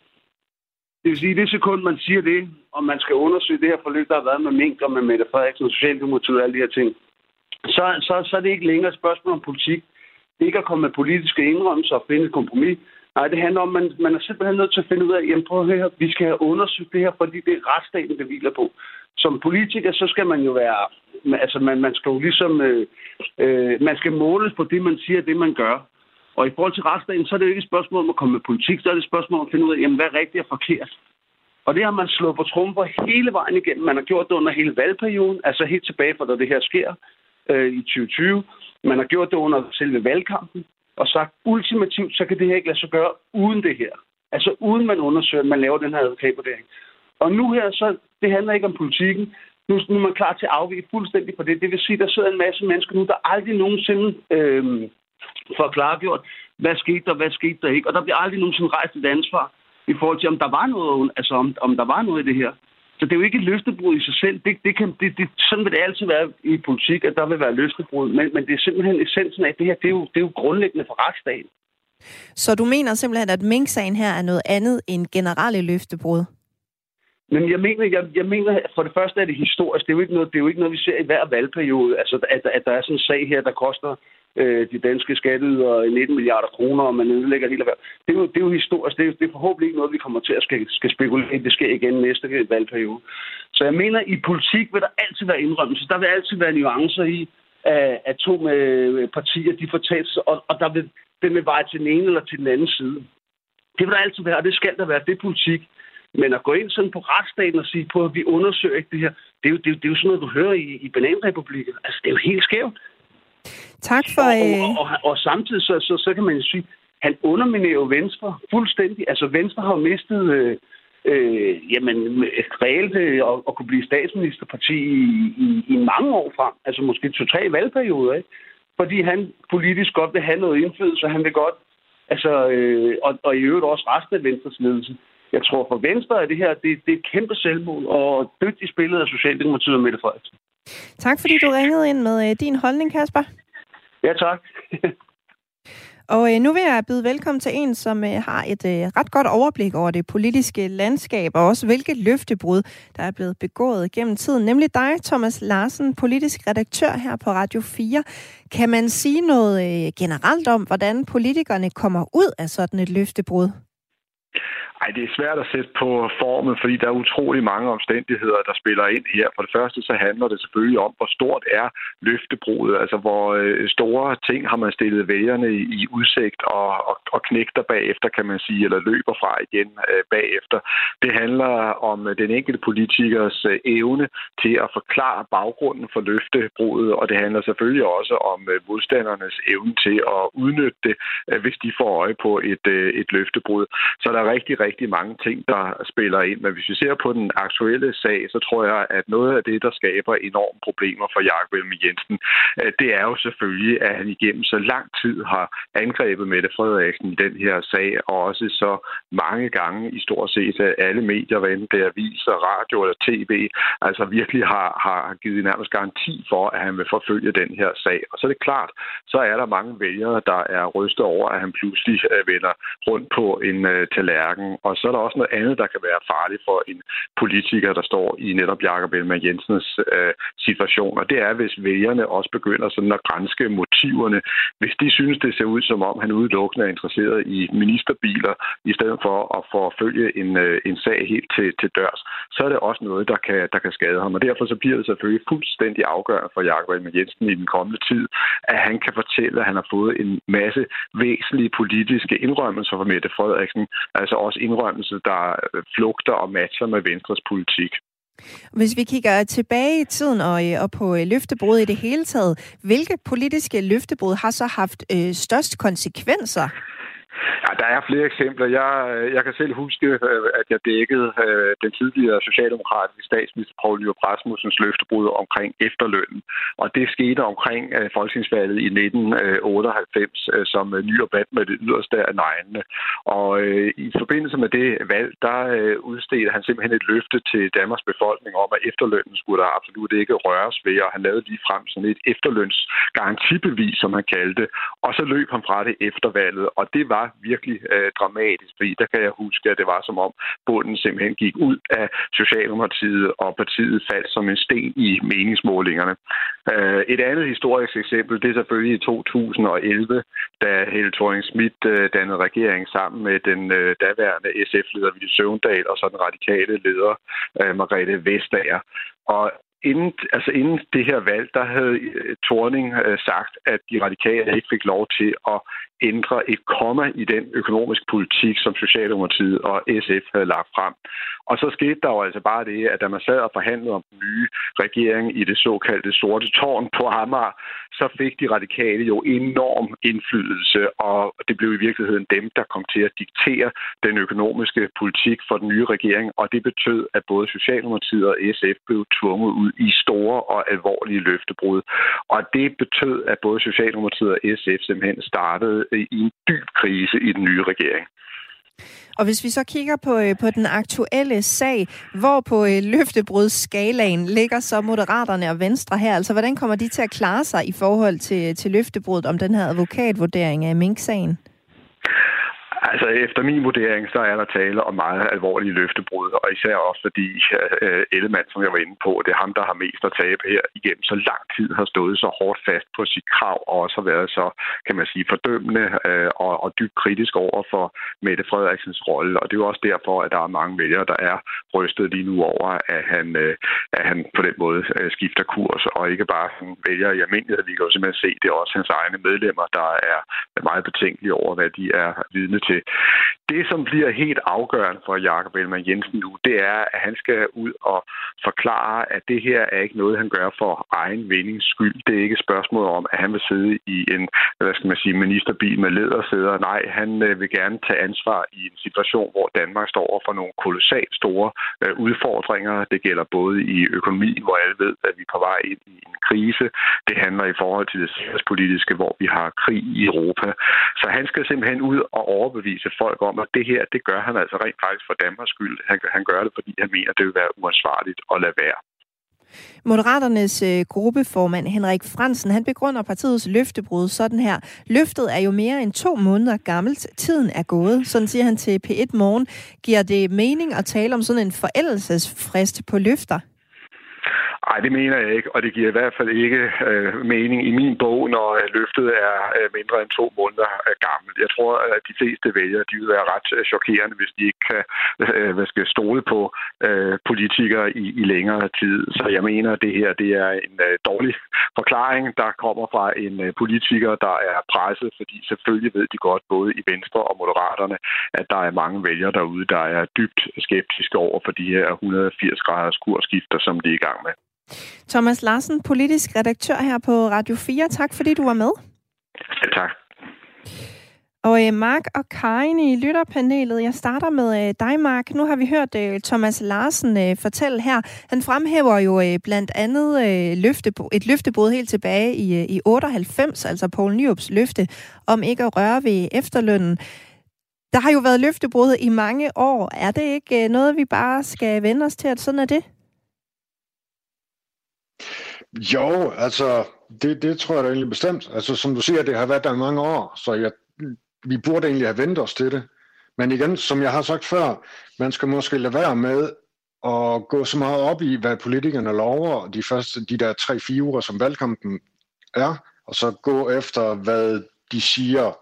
Det vil sige, at det sekund, man siger det, og man skal undersøge det her forløb, der har været med Mink og med Mette Frederiksen og Socialdemokratiet og alle de her ting, så, så, så er det ikke længere et spørgsmål om politik. Det er ikke at komme med politiske indrømmelser og finde et kompromis. Nej, det handler om, at man, man er simpelthen nødt til at finde ud af, jamen prøv at høre, vi skal have undersøgt det her, fordi det er retsstaten, det hviler på. Som politiker, så skal man jo være, altså man, man skal jo ligesom, øh, øh, man skal måles på det, man siger, det man gør. Og i forhold til retsstaten, så er det jo ikke et spørgsmål om at komme med politik, så er det et spørgsmål om at finde ud af, jamen, hvad er rigtigt og forkert. Og det har man slået på trumfer hele vejen igennem. Man har gjort det under hele valgperioden, altså helt tilbage fra da det her sker øh, i 2020. Man har gjort det under selve valgkampen og sagt, ultimativt, så kan det her ikke lade sig gøre uden det her. Altså uden man undersøger, at man laver den her advokatvurdering. Og nu her, så det handler ikke om politikken. Nu, nu er man klar til at afvige fuldstændig på det. Det vil sige, at der sidder en masse mennesker nu, der aldrig nogensinde øh, får klargjort, hvad skete der, hvad skete der ikke. Og der bliver aldrig nogensinde rejst et ansvar i forhold til, om der var noget, altså om, om der var noget i det her. Så det er jo ikke et løftebrud i sig selv. Det, det kan, det, det, sådan vil det altid være i politik, at der vil være løftebrud. Men, men det er simpelthen essensen af, at det her det er, jo, det er jo grundlæggende for retsstaten. Så du mener simpelthen, at Mink-sagen her er noget andet end generelle løftebrud? Men jeg mener, jeg, jeg mener, for det første er det historisk. Det er jo ikke noget, det er jo ikke noget vi ser i hver valgperiode. Altså, at, at der er sådan en sag her, der koster øh, de danske skatteydere 19 milliarder kroner, og man ødelægger hele erhverv. Det er jo, det er jo historisk. Det er, det er forhåbentlig ikke noget, vi kommer til at skal, skal spekulere Det sker igen næste valgperiode. Så jeg mener, i politik vil der altid være indrømmelse. Der vil altid være nuancer i, at, at to med partier, de får talt, og, og der vil, den vil veje til den ene eller til den anden side. Det vil der altid være, og det skal der være. Det er politik. Men at gå ind sådan på retsstaten og sige på, at vi undersøger ikke det her, det er jo, det er, det er jo sådan noget, du hører i, i bananrepublikken. Altså, det er jo helt skævt. Tak for... Og, og, og, og, og samtidig så, så, så kan man jo sige, han underminerer jo Venstre fuldstændig. Altså, Venstre har jo mistet... Øh, øh, jamen, reelt øh, at, at kunne blive statsministerparti i, i, i mange år frem. Altså måske to-tre valgperioder, ikke? Fordi han politisk godt vil have noget indflydelse, han vil godt, altså, øh, og, og i øvrigt også resten af Venstres ledelse. Jeg tror for Venstre er det her, det, det er et kæmpe selvmål, og dygtigt spillet af Socialdemokratiet og Mette Frederiksen. Tak fordi du ringede ind med øh, din holdning, Kasper. Ja, tak. Og øh, nu vil jeg byde velkommen til en, som øh, har et øh, ret godt overblik over det politiske landskab, og også hvilke løftebrud, der er blevet begået gennem tiden. Nemlig dig, Thomas Larsen, politisk redaktør her på Radio 4. Kan man sige noget øh, generelt om, hvordan politikerne kommer ud af sådan et løftebrud? Ej, det er svært at sætte på formen, fordi der er utrolig mange omstændigheder, der spiller ind her. For det første så handler det selvfølgelig om, hvor stort er løftebruddet, altså hvor øh, store ting har man stillet vælgerne i, udsigt og, og, og knægter bagefter, kan man sige, eller løber fra igen øh, bagefter. Det handler om øh, den enkelte politikers øh, evne til at forklare baggrunden for løftebruddet, og det handler selvfølgelig også om modstandernes evne til at udnytte det, hvis de får øje på et, et løftebrud. Så der er rigtig, rigtig mange ting, der spiller ind. Men hvis vi ser på den aktuelle sag, så tror jeg, at noget af det, der skaber enorme problemer for Jakob Elm Jensen, øh, det er jo selvfølgelig, at han igennem så lang tid har angrebet Mette Frederiksen i den her sag, og også så mange gange i stort set øh, alle medier, hvad enten det er aviser, radio eller tv, altså virkelig har, har givet nærmest garanti for, at han vil forfølge den her sag. Og så er det klart, så er der mange vælgere, der er rystet over, at han pludselig øh, vender rundt på en uh, tallerken og så er der også noget andet, der kan være farligt for en politiker, der står i netop Jakob Ellemann Jensens øh, situation. Og det er, hvis vælgerne også begynder sådan at grænske motiverne. Hvis de synes, det ser ud som om, han udelukkende er interesseret i ministerbiler, i stedet for at forfølge en, øh, en sag helt til, til dørs, så er det også noget, der kan, der kan skade ham. Og derfor så bliver det selvfølgelig fuldstændig afgørende for Jakob Ellemann Jensen i den kommende tid, at han kan fortælle, at han har fået en masse væsentlige politiske indrømmelser fra Mette Frederiksen, altså også indrømmelse, der flugter og matcher med Venstres politik. Hvis vi kigger tilbage i tiden og, øh, og på øh, løftebrud i det hele taget, hvilke politiske løftebrud har så haft øh, størst konsekvenser? Ja, der er flere eksempler. Jeg, øh, jeg kan selv huske, øh, at jeg dækkede øh, den tidligere socialdemokratiske statsminister Poul Nyrup Rasmussens løftebrud omkring efterlønnen. Og det skete omkring øh, folketingsvalget i 1998, øh, som Nyrup vandt med det yderste af neglene. Og i forbindelse med det valg, der udstedte han simpelthen et løfte til Danmarks befolkning om, at efterlønnen skulle der absolut ikke røres ved, og han lavede lige frem sådan et efterlønsgarantibevis, som han kaldte. Og så løb han fra det efter valget, og det var virkelig øh, dramatisk, fordi der kan jeg huske, at det var som om bunden simpelthen gik ud af Socialdemokratiet, og partiet faldt som en sten i meningsmålingerne. Øh, et andet historisk eksempel, det er selvfølgelig i 2011, da Helle thorning Schmidt øh, dannede regering sammen med den øh, daværende SF-leder Ville Søvndal og så den radikale leder øh, Margrethe Vestager. Og inden, altså inden det her valg, der havde øh, Torning øh, sagt, at de radikale ikke fik lov til at ændre et komma i den økonomiske politik, som Socialdemokratiet og SF havde lagt frem. Og så skete der jo altså bare det, at da man sad og forhandlede om den nye regering i det såkaldte sorte tårn på Amager, så fik de radikale jo enorm indflydelse, og det blev i virkeligheden dem, der kom til at diktere den økonomiske politik for den nye regering, og det betød, at både Socialdemokratiet og SF blev tvunget ud i store og alvorlige løftebrud. Og det betød, at både Socialdemokratiet og SF simpelthen startede i en dyb krise i den nye regering. Og hvis vi så kigger på, øh, på den aktuelle sag, hvor på øh, løftebrudsskalaen ligger så Moderaterne og Venstre her, altså hvordan kommer de til at klare sig i forhold til, til løftebruddet om den her advokatvurdering af Mink-sagen? Altså efter min vurdering, så er der tale om meget alvorlige løftebrud, og især også fordi uh, Ellemann, som jeg var inde på, det er ham, der har mest at tabe her igennem så lang tid, har stået så hårdt fast på sit krav, og også har været så, kan man sige, fordømmende uh, og, og dybt kritisk over for Mette Frederiksens rolle. Og det er jo også derfor, at der er mange vælgere, der er rystet lige nu over, at han, uh, at han på den måde uh, skifter kurs, og ikke bare sådan, vælger i almindelighed. Vi kan jo simpelthen se, det er også hans egne medlemmer, der er meget betænkelige over, hvad de er vidne til. des, Det, som bliver helt afgørende for Jakob Ellemann Jensen nu, det er, at han skal ud og forklare, at det her er ikke noget, han gør for egen vindings skyld. Det er ikke et spørgsmål om, at han vil sidde i en hvad skal man sige, ministerbil med ledersæder. Nej, han øh, vil gerne tage ansvar i en situation, hvor Danmark står over for nogle kolossalt store øh, udfordringer. Det gælder både i økonomi, hvor alle ved, at vi er på vej ind i en krise. Det handler i forhold til det sikkerhedspolitiske, hvor vi har krig i Europa. Så han skal simpelthen ud og overbevise folk om, at det her, det gør han altså rent faktisk for Danmarks skyld. Han, han gør det, fordi han mener, det vil være uansvarligt at lade være. Moderaternes øh, gruppeformand Henrik Fransen, han begrunder partiets løftebrud sådan her. Løftet er jo mere end to måneder gammelt. Tiden er gået. Sådan siger han til P1 Morgen. Giver det mening at tale om sådan en forældelsesfrist på løfter? Nej, det mener jeg ikke, og det giver i hvert fald ikke øh, mening i min bog, når øh, løftet er øh, mindre end to måneder øh, gammelt. Jeg tror, at de fleste vælgere de vil være ret øh, chokerende, hvis de ikke kan øh, hvad skal, stole på øh, politikere i, i længere tid. Så jeg mener, at det her det er en øh, dårlig forklaring, der kommer fra en øh, politiker, der er presset, fordi selvfølgelig ved de godt, både i Venstre og Moderaterne, at der er mange vælgere derude, der er dybt skeptiske over for de her 180 graders kursskifter, som de er i gang med. Thomas Larsen, politisk redaktør her på Radio 4. Tak fordi du var med. Ja, tak. Og øh, Mark og Karin i lytterpanelet. Jeg starter med øh, dig, Mark. Nu har vi hørt øh, Thomas Larsen øh, fortælle her. Han fremhæver jo øh, blandt andet øh, løftebo- et løftebrud helt tilbage i, øh, i 98, altså Poul Nyrups løfte om ikke at røre ved efterlønnen. Der har jo været løftebrud i mange år. Er det ikke øh, noget, vi bare skal vende os til, at sådan er det? Jo, altså, det, det tror jeg da egentlig bestemt. Altså, som du siger, det har været der i mange år, så jeg, vi burde egentlig have ventet os til det. Men igen, som jeg har sagt før, man skal måske lade være med at gå så meget op i, hvad politikerne lover de første, de der tre-fire uger, som valgkampen er, og så gå efter, hvad de siger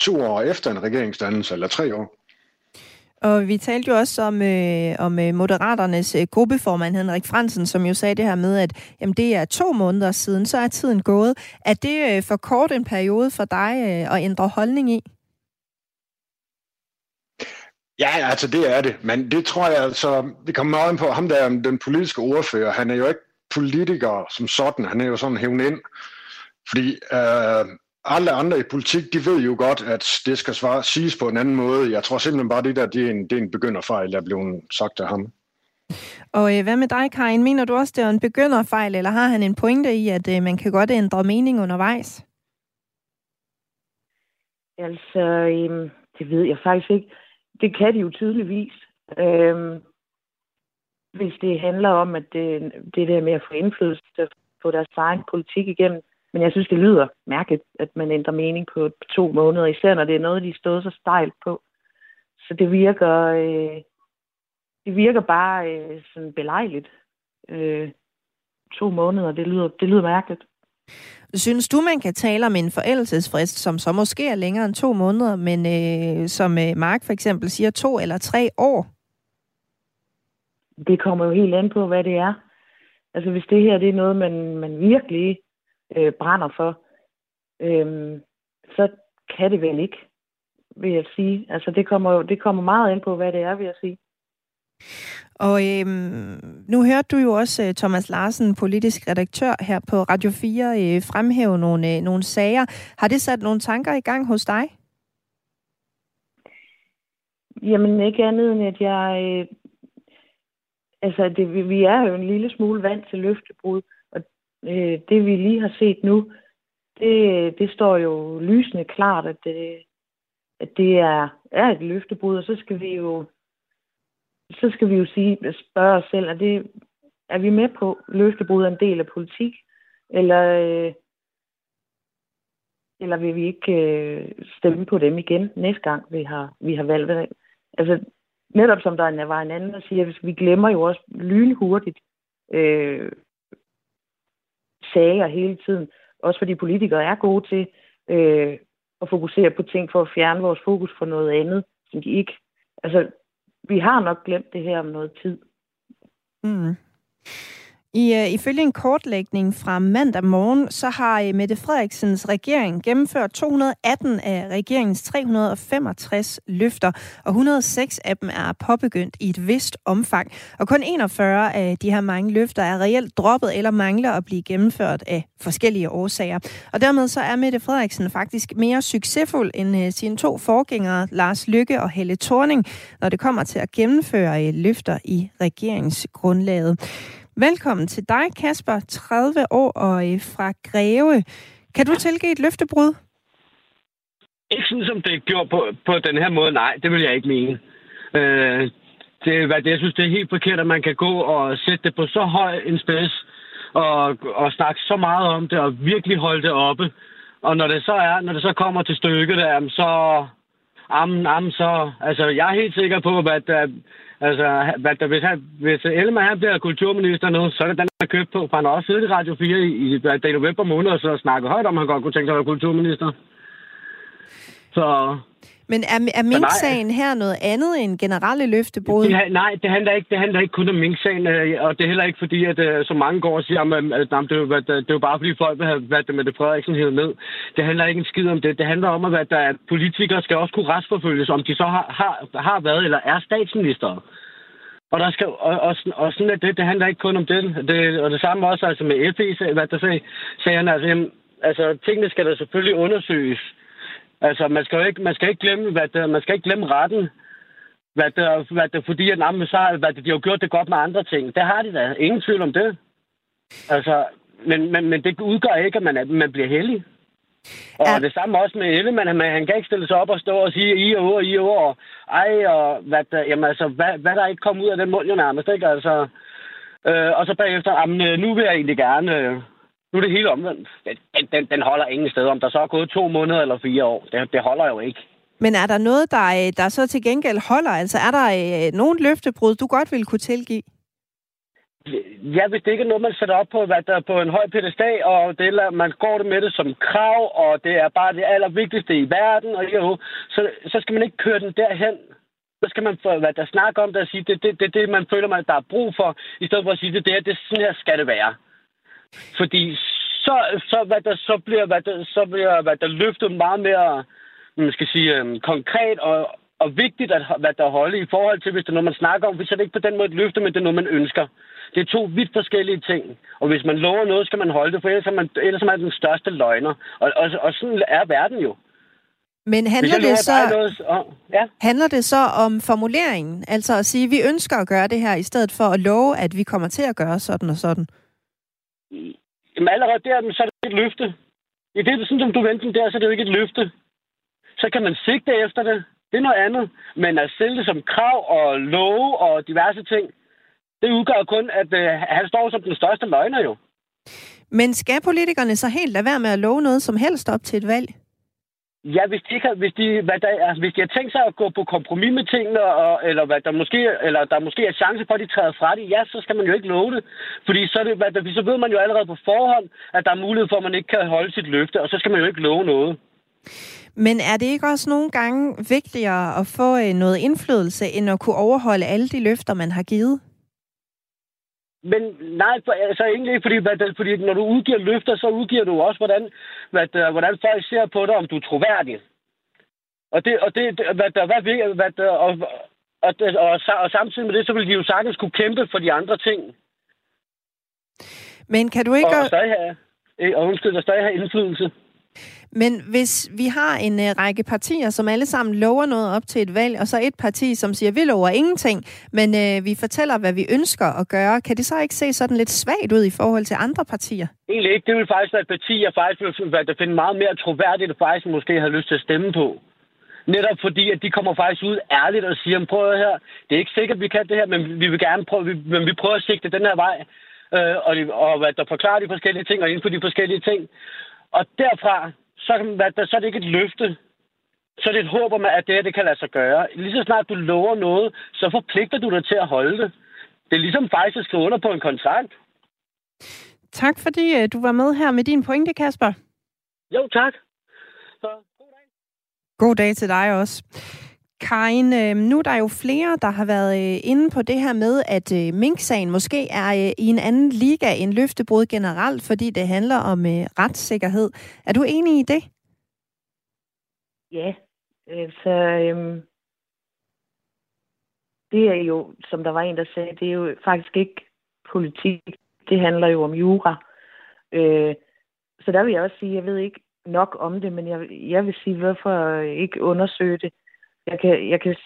to år efter en regeringsdannelse, eller tre år. Og vi talte jo også om, øh, om øh, Moderaternes øh, gruppeformand Henrik Fransen, som jo sagde det her med, at jamen, det er to måneder siden, så er tiden gået. Er det øh, for kort en periode for dig øh, at ændre holdning i? Ja, altså det er det, men det tror jeg altså, det kommer meget på ham, der den politiske ordfører. Han er jo ikke politiker som sådan, han er jo sådan hævn ind. Fordi øh, alle andre i politik, de ved jo godt, at det skal svare, siges på en anden måde. Jeg tror simpelthen bare, det der det er en, det er en begynderfejl, der er blevet sagt af ham. Og øh, hvad med dig, Karin? Mener du også, det er en begynderfejl, eller har han en pointe i, at øh, man kan godt ændre mening undervejs? Altså, øh, det ved jeg faktisk ikke. Det kan de jo tydeligvis. Øh, hvis det handler om, at det, det der med at få indflydelse på deres egen politik igennem, Men jeg synes, det lyder mærkeligt, at man ændrer mening på to måneder, især når det er noget, de stået så stejlt på. Så det virker, øh, det virker bare øh, sådan belejligt. Øh, to måneder, det lyder, det lyder mærkeligt. Synes du, man kan tale om en forældelsesfrist, som så måske er længere end to måneder, men øh, som øh, Mark for eksempel siger, to eller tre år? Det kommer jo helt an på, hvad det er. Altså hvis det her det er noget, man, man virkelig øh, brænder for, øh, så kan det vel ikke, vil jeg sige. Altså det kommer, det kommer meget an på, hvad det er, vil jeg sige. Og øhm, nu hørte du jo også uh, Thomas Larsen, politisk redaktør her på Radio 4, øh, fremhæve nogle, øh, nogle sager. Har det sat nogle tanker i gang hos dig? Jamen ikke andet end, at jeg... Øh, altså, det, vi er jo en lille smule vant til løftebrud, øh, det vi lige har set nu, det, det står jo lysende klart, at det, at det er, er et løftebrud, og så skal vi jo så skal vi jo sige, spørge os selv, er, det, er vi med på løftebrud en del af politik, eller, øh, eller vil vi ikke øh, stemme på dem igen næste gang, vi har, vi har valgt det? Altså, netop som der var en anden, der siger, at vi glemmer jo også lynhurtigt øh, sager hele tiden. Også fordi politikere er gode til øh, at fokusere på ting for at fjerne vores fokus for noget andet, som de ikke... Altså, vi har nok glemt det her om noget tid. Mm. I, uh, ifølge en kortlægning fra mandag morgen, så har uh, Mette Frederiksens regering gennemført 218 af regeringens 365 løfter, og 106 af dem er påbegyndt i et vist omfang. Og kun 41 af de her mange løfter er reelt droppet eller mangler at blive gennemført af forskellige årsager. Og dermed så er Mette Frederiksen faktisk mere succesfuld end uh, sine to forgængere, Lars Lykke og Helle Thorning, når det kommer til at gennemføre uh, løfter i regeringsgrundlaget. Velkommen til dig, Kasper, 30 år og øh, fra Greve. Kan du tilgive et løftebrud? Ikke sådan, som det er gjort på, på den her måde, nej, det vil jeg ikke mene. Øh, det, hvad det, jeg synes, det er helt forkert, at man kan gå og sætte det på så høj en spids, og, og snakke så meget om det, og virkelig holde det oppe. Og når det så er, når det så kommer til stykket, der, så, am, am, så, altså, jeg er helt sikker på, at, at Altså, hvad der, hvis, han, hvis Elmer han bliver kulturminister nu, så er det den, der købt på. For han har også siddet i Radio 4 i, i, i november måned og så snakket højt om, at han godt kunne tænke sig at være kulturminister. Så men er, er Mink-sagen her noget andet end generelle løftebrud? Det, nej, det handler, ikke, det handler ikke kun om Mink-sagen, øh, og det er heller ikke fordi, at øh, så mange går og siger, at, at, at det, er, at det er jo bare fordi folk vil have været det med det Frederiksen hævet ned. Det handler ikke en skid om det. Det handler om, at, at politikere skal også kunne retsforfølges, om de så har, har, har været eller er statsminister. Og, der skal, og, og, og sådan at det, det handler ikke kun om det. det og det samme også altså med FE, hvad der sagde, sagde han, altså, jamen, altså tingene skal der selvfølgelig undersøges. Altså, man skal jo ikke, man skal ikke glemme, hvad det, man skal ikke glemme retten. Hvad det, hvad det, fordi at, jamen, så, hvad det, de har gjort det godt med andre ting. Det har de da. Ingen tvivl om det. Altså, men, men, men det udgør ikke, at man, at man bliver heldig. Og ja. det samme også med Ellemann. Han, han kan ikke stille sig op og stå og sige i og i og ord. Ej, og hvad, der, jamen, altså, hvad, hvad der ikke kom ud af den mund jo nærmest, ikke? Altså, øh, og så bagefter, jamen, øh, nu vil jeg egentlig gerne... Øh, nu er det helt omvendt. Den, den, den holder ingen steder. Om der så er gået to måneder eller fire år, det, det holder jo ikke. Men er der noget, der, øh, der så til gengæld holder? Altså er der øh, nogen løftebrud, du godt ville kunne tilgive? Ja, hvis det ikke er noget, man sætter op på, hvad der er på en høj pedestal, og det er, man går det med det som krav, og det er bare det allervigtigste i verden, og jo, så, så skal man ikke køre den derhen. Så skal man hvad der snakker om det og sige, det er det, det, det, man føler, man, der er brug for, i stedet for at sige, det, det, det sådan her skal det være. Fordi så, så, hvad der, så bliver, hvad der, så bliver hvad der løftet meget mere man skal sige, øhm, konkret og, og vigtigt at hvad der holde i forhold til, hvis det er noget, man snakker om. Hvis det ikke på den måde et løfte, men det er noget, man ønsker. Det er to vidt forskellige ting. Og hvis man lover noget, skal man holde det, for ellers er man, ellers er man den største løgner. Og, og, og sådan er verden jo. Men handler det, så, noget, oh, ja. handler det så om formuleringen? Altså at sige, at vi ønsker at gøre det her, i stedet for at love, at vi kommer til at gøre sådan og sådan? Jamen allerede der, så er det et løfte. I det, sådan som du venter der, så er det jo ikke et løfte. Så kan man sigte efter det. Det er noget andet. Men at sælge det som krav og love og diverse ting, det udgør kun, at øh, han står som den største løgner jo. Men skal politikerne så helt lade være med at love noget som helst op til et valg? Ja, hvis de, ikke har, hvis, de, hvad der, altså, hvis de har tænkt sig at gå på kompromis med tingene, og, eller, hvad, der måske, eller der måske er chance for, at de træder fra det, ja, så skal man jo ikke love det. Fordi så, er det, hvad der, så ved man jo allerede på forhånd, at der er mulighed for, at man ikke kan holde sit løfte, og så skal man jo ikke love noget. Men er det ikke også nogle gange vigtigere at få øh, noget indflydelse, end at kunne overholde alle de løfter, man har givet? Men nej, for, altså egentlig ikke, fordi, hvad, fordi når du udgiver løfter, så udgiver du også, hvordan, hvad, hvordan folk ser på dig, om du er troværdig. Og det, og det, hvad, der, hvad, hvad, og, og, og, og, samtidig med det, så vil de jo sagtens kunne kæmpe for de andre ting. Men kan du ikke... Og, stadig have, og undskyld, og stadig have indflydelse. Men hvis vi har en uh, række partier, som alle sammen lover noget op til et valg, og så et parti, som siger, vi lover ingenting, men uh, vi fortæller, hvad vi ønsker at gøre, kan det så ikke se sådan lidt svagt ud i forhold til andre partier? Egentlig ikke. Det vil faktisk være et parti, jeg faktisk vil finde meget mere troværdigt, og faktisk måske har lyst til at stemme på. Netop fordi, at de kommer faktisk ud ærligt og siger, prøv her, det er ikke sikkert, vi kan det her, men vi vil gerne prøve, vi, men vi prøver at sigte den her vej, øh, og, de, og hvad der forklarer de forskellige ting, og inden for de forskellige ting. Og derfra, så, så er det ikke et løfte. Så er det et håb om, at det her det kan lade sig gøre. Lige så snart du lover noget, så forpligter du dig til at holde det. Det er ligesom faktisk at skrive under på en kontrakt. Tak fordi øh, du var med her med din pointe, Kasper. Jo, tak. Så, god dag. God dag til dig også. Karin, øh, nu er der jo flere, der har været øh, inde på det her med, at øh, Mink-sagen måske er i en anden liga end løftebrud generelt, fordi det handler om retssikkerhed. Er du enig i det? Ja, altså øhm, det er jo, som der var en, der sagde, det er jo faktisk ikke politik. Det handler jo om jura. Øh, så der vil jeg også sige, jeg ved ikke nok om det, men jeg, jeg vil sige, hvorfor ikke undersøge det jeg kan, jeg kan,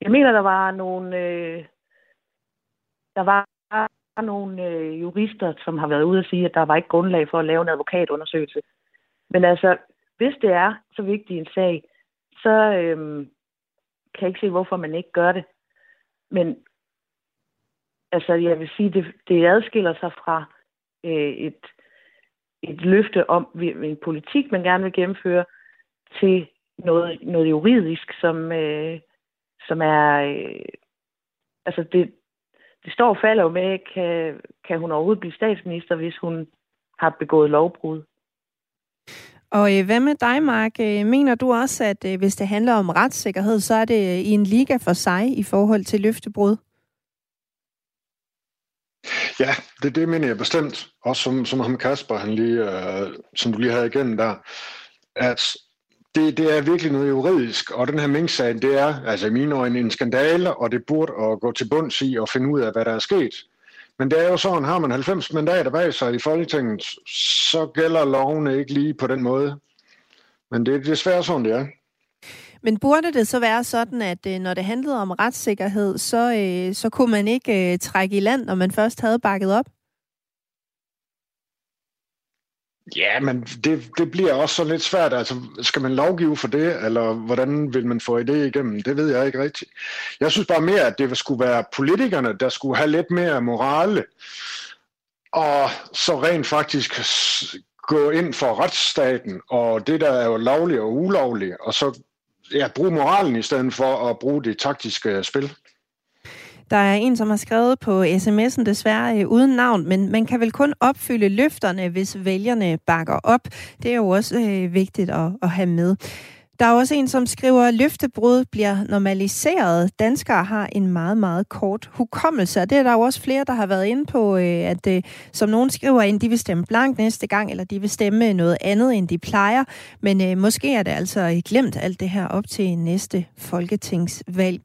jeg mener, der var nogle, øh, der var nogle øh, jurister, som har været ude og sige, at der var ikke grundlag for at lave en advokatundersøgelse. Men altså, hvis det er så vigtig en sag, så øh, kan jeg ikke se, hvorfor man ikke gør det. Men altså, jeg vil sige, det, det adskiller sig fra øh, et, et løfte om en politik, man gerne vil gennemføre, til noget, noget juridisk, som, øh, som er... Øh, altså, det, det står og falder jo med, kan, kan hun overhovedet blive statsminister, hvis hun har begået lovbrud. Og øh, hvad med dig, Mark? Øh, mener du også, at øh, hvis det handler om retssikkerhed, så er det i en liga for sig i forhold til løftebrud? Ja, det, det mener jeg bestemt. Også som, som ham Kasper, han lige, øh, som du lige havde igen der, at det, det er virkelig noget juridisk, og den her Mink-sag, det er altså i mine øjne en skandale, og det burde at gå til bunds i og finde ud af, hvad der er sket. Men det er jo sådan, har man 90 mandater bag sig i Folketinget, så gælder lovene ikke lige på den måde. Men det er desværre sådan, det er. Men burde det så være sådan, at øh, når det handlede om retssikkerhed, så, øh, så kunne man ikke øh, trække i land, når man først havde bakket op? Ja, men det, det bliver også så lidt svært. Altså, skal man lovgive for det, eller hvordan vil man få det igennem? Det ved jeg ikke rigtigt. Jeg synes bare mere, at det skulle være politikerne, der skulle have lidt mere morale, og så rent faktisk gå ind for retsstaten, og det, der er jo lovligt og ulovligt, og så ja, bruge moralen i stedet for at bruge det taktiske spil. Der er en, som har skrevet på sms'en desværre øh, uden navn, men man kan vel kun opfylde løfterne, hvis vælgerne bakker op. Det er jo også øh, vigtigt at, at have med. Der er også en, som skriver, at løftebrud bliver normaliseret. Danskere har en meget, meget kort hukommelse, og det er der jo også flere, der har været inde på, øh, at øh, som nogen skriver ind, de vil stemme blank næste gang, eller de vil stemme noget andet, end de plejer. Men øh, måske er det altså glemt alt det her op til næste folketingsvalg.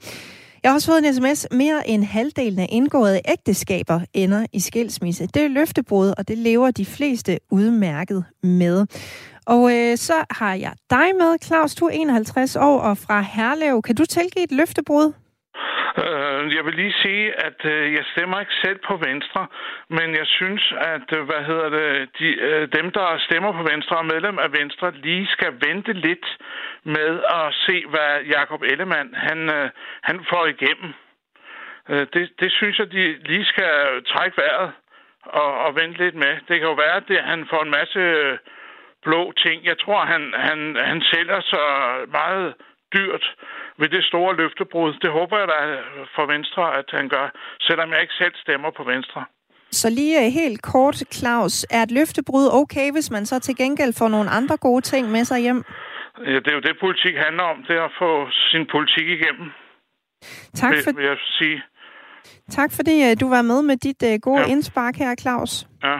Jeg har også fået en sms. Mere end halvdelen af indgåede ægteskaber ender i skilsmisse. Det er løftebrud, og det lever de fleste udmærket med. Og øh, så har jeg dig med, Claus. Du er 51 år og fra Herlev. Kan du tilgive et løftebrud? Øh, jeg vil lige sige, at øh, jeg stemmer ikke selv på Venstre, men jeg synes, at øh, hvad hedder det, de, øh, dem, der stemmer på Venstre og medlem af Venstre, lige skal vente lidt med at se, hvad Jakob Ellemann han, han får igennem. Det, det synes jeg, de lige skal trække vejret og, og vente lidt med. Det kan jo være, at det, han får en masse blå ting. Jeg tror, han, han, han sælger så meget dyrt ved det store løftebrud. Det håber jeg da for Venstre, at han gør, selvom jeg ikke selv stemmer på Venstre. Så lige øh, helt kort, Claus. Er et løftebrud okay, hvis man så til gengæld får nogle andre gode ting med sig hjem? Ja, det er jo det, politik handler om. Det er at få sin politik igennem. Tak for, vil, jeg sige. tak fordi øh, du var med med dit gode ja. indspark her, Claus. Ja,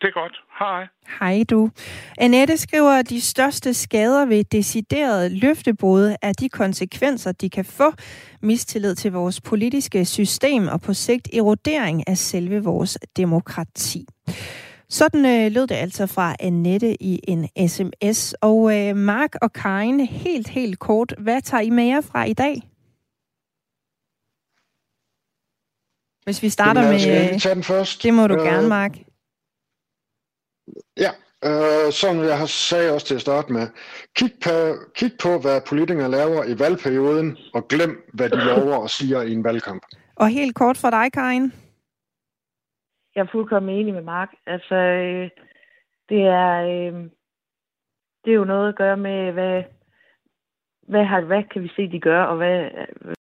det er godt. Hej. Hej du. Annette skriver, at de største skader ved decideret løftebrud er de konsekvenser, de kan få. Mistillid til vores politiske system og på sigt erodering af selve vores demokrati. Sådan øh, lød det altså fra Annette i en sms. Og øh, Mark og Karin, helt, helt kort, hvad tager I med jer fra i dag? Hvis vi starter Jamen, med... skal jeg lige tage den først? Det må du Øh, gerne, Mark. Ja, øh, som jeg har sagde også til at starte med. Kig på, kig på, hvad politikere laver i valgperioden, og glem, hvad de lover og siger i en valgkamp. Og helt kort for dig, Karin. Jeg er fuldkommen enig med Mark. Altså, øh, det er, øh, det er jo noget at gøre med, hvad, hvad, har, hvad kan vi se, de gør, og hvad,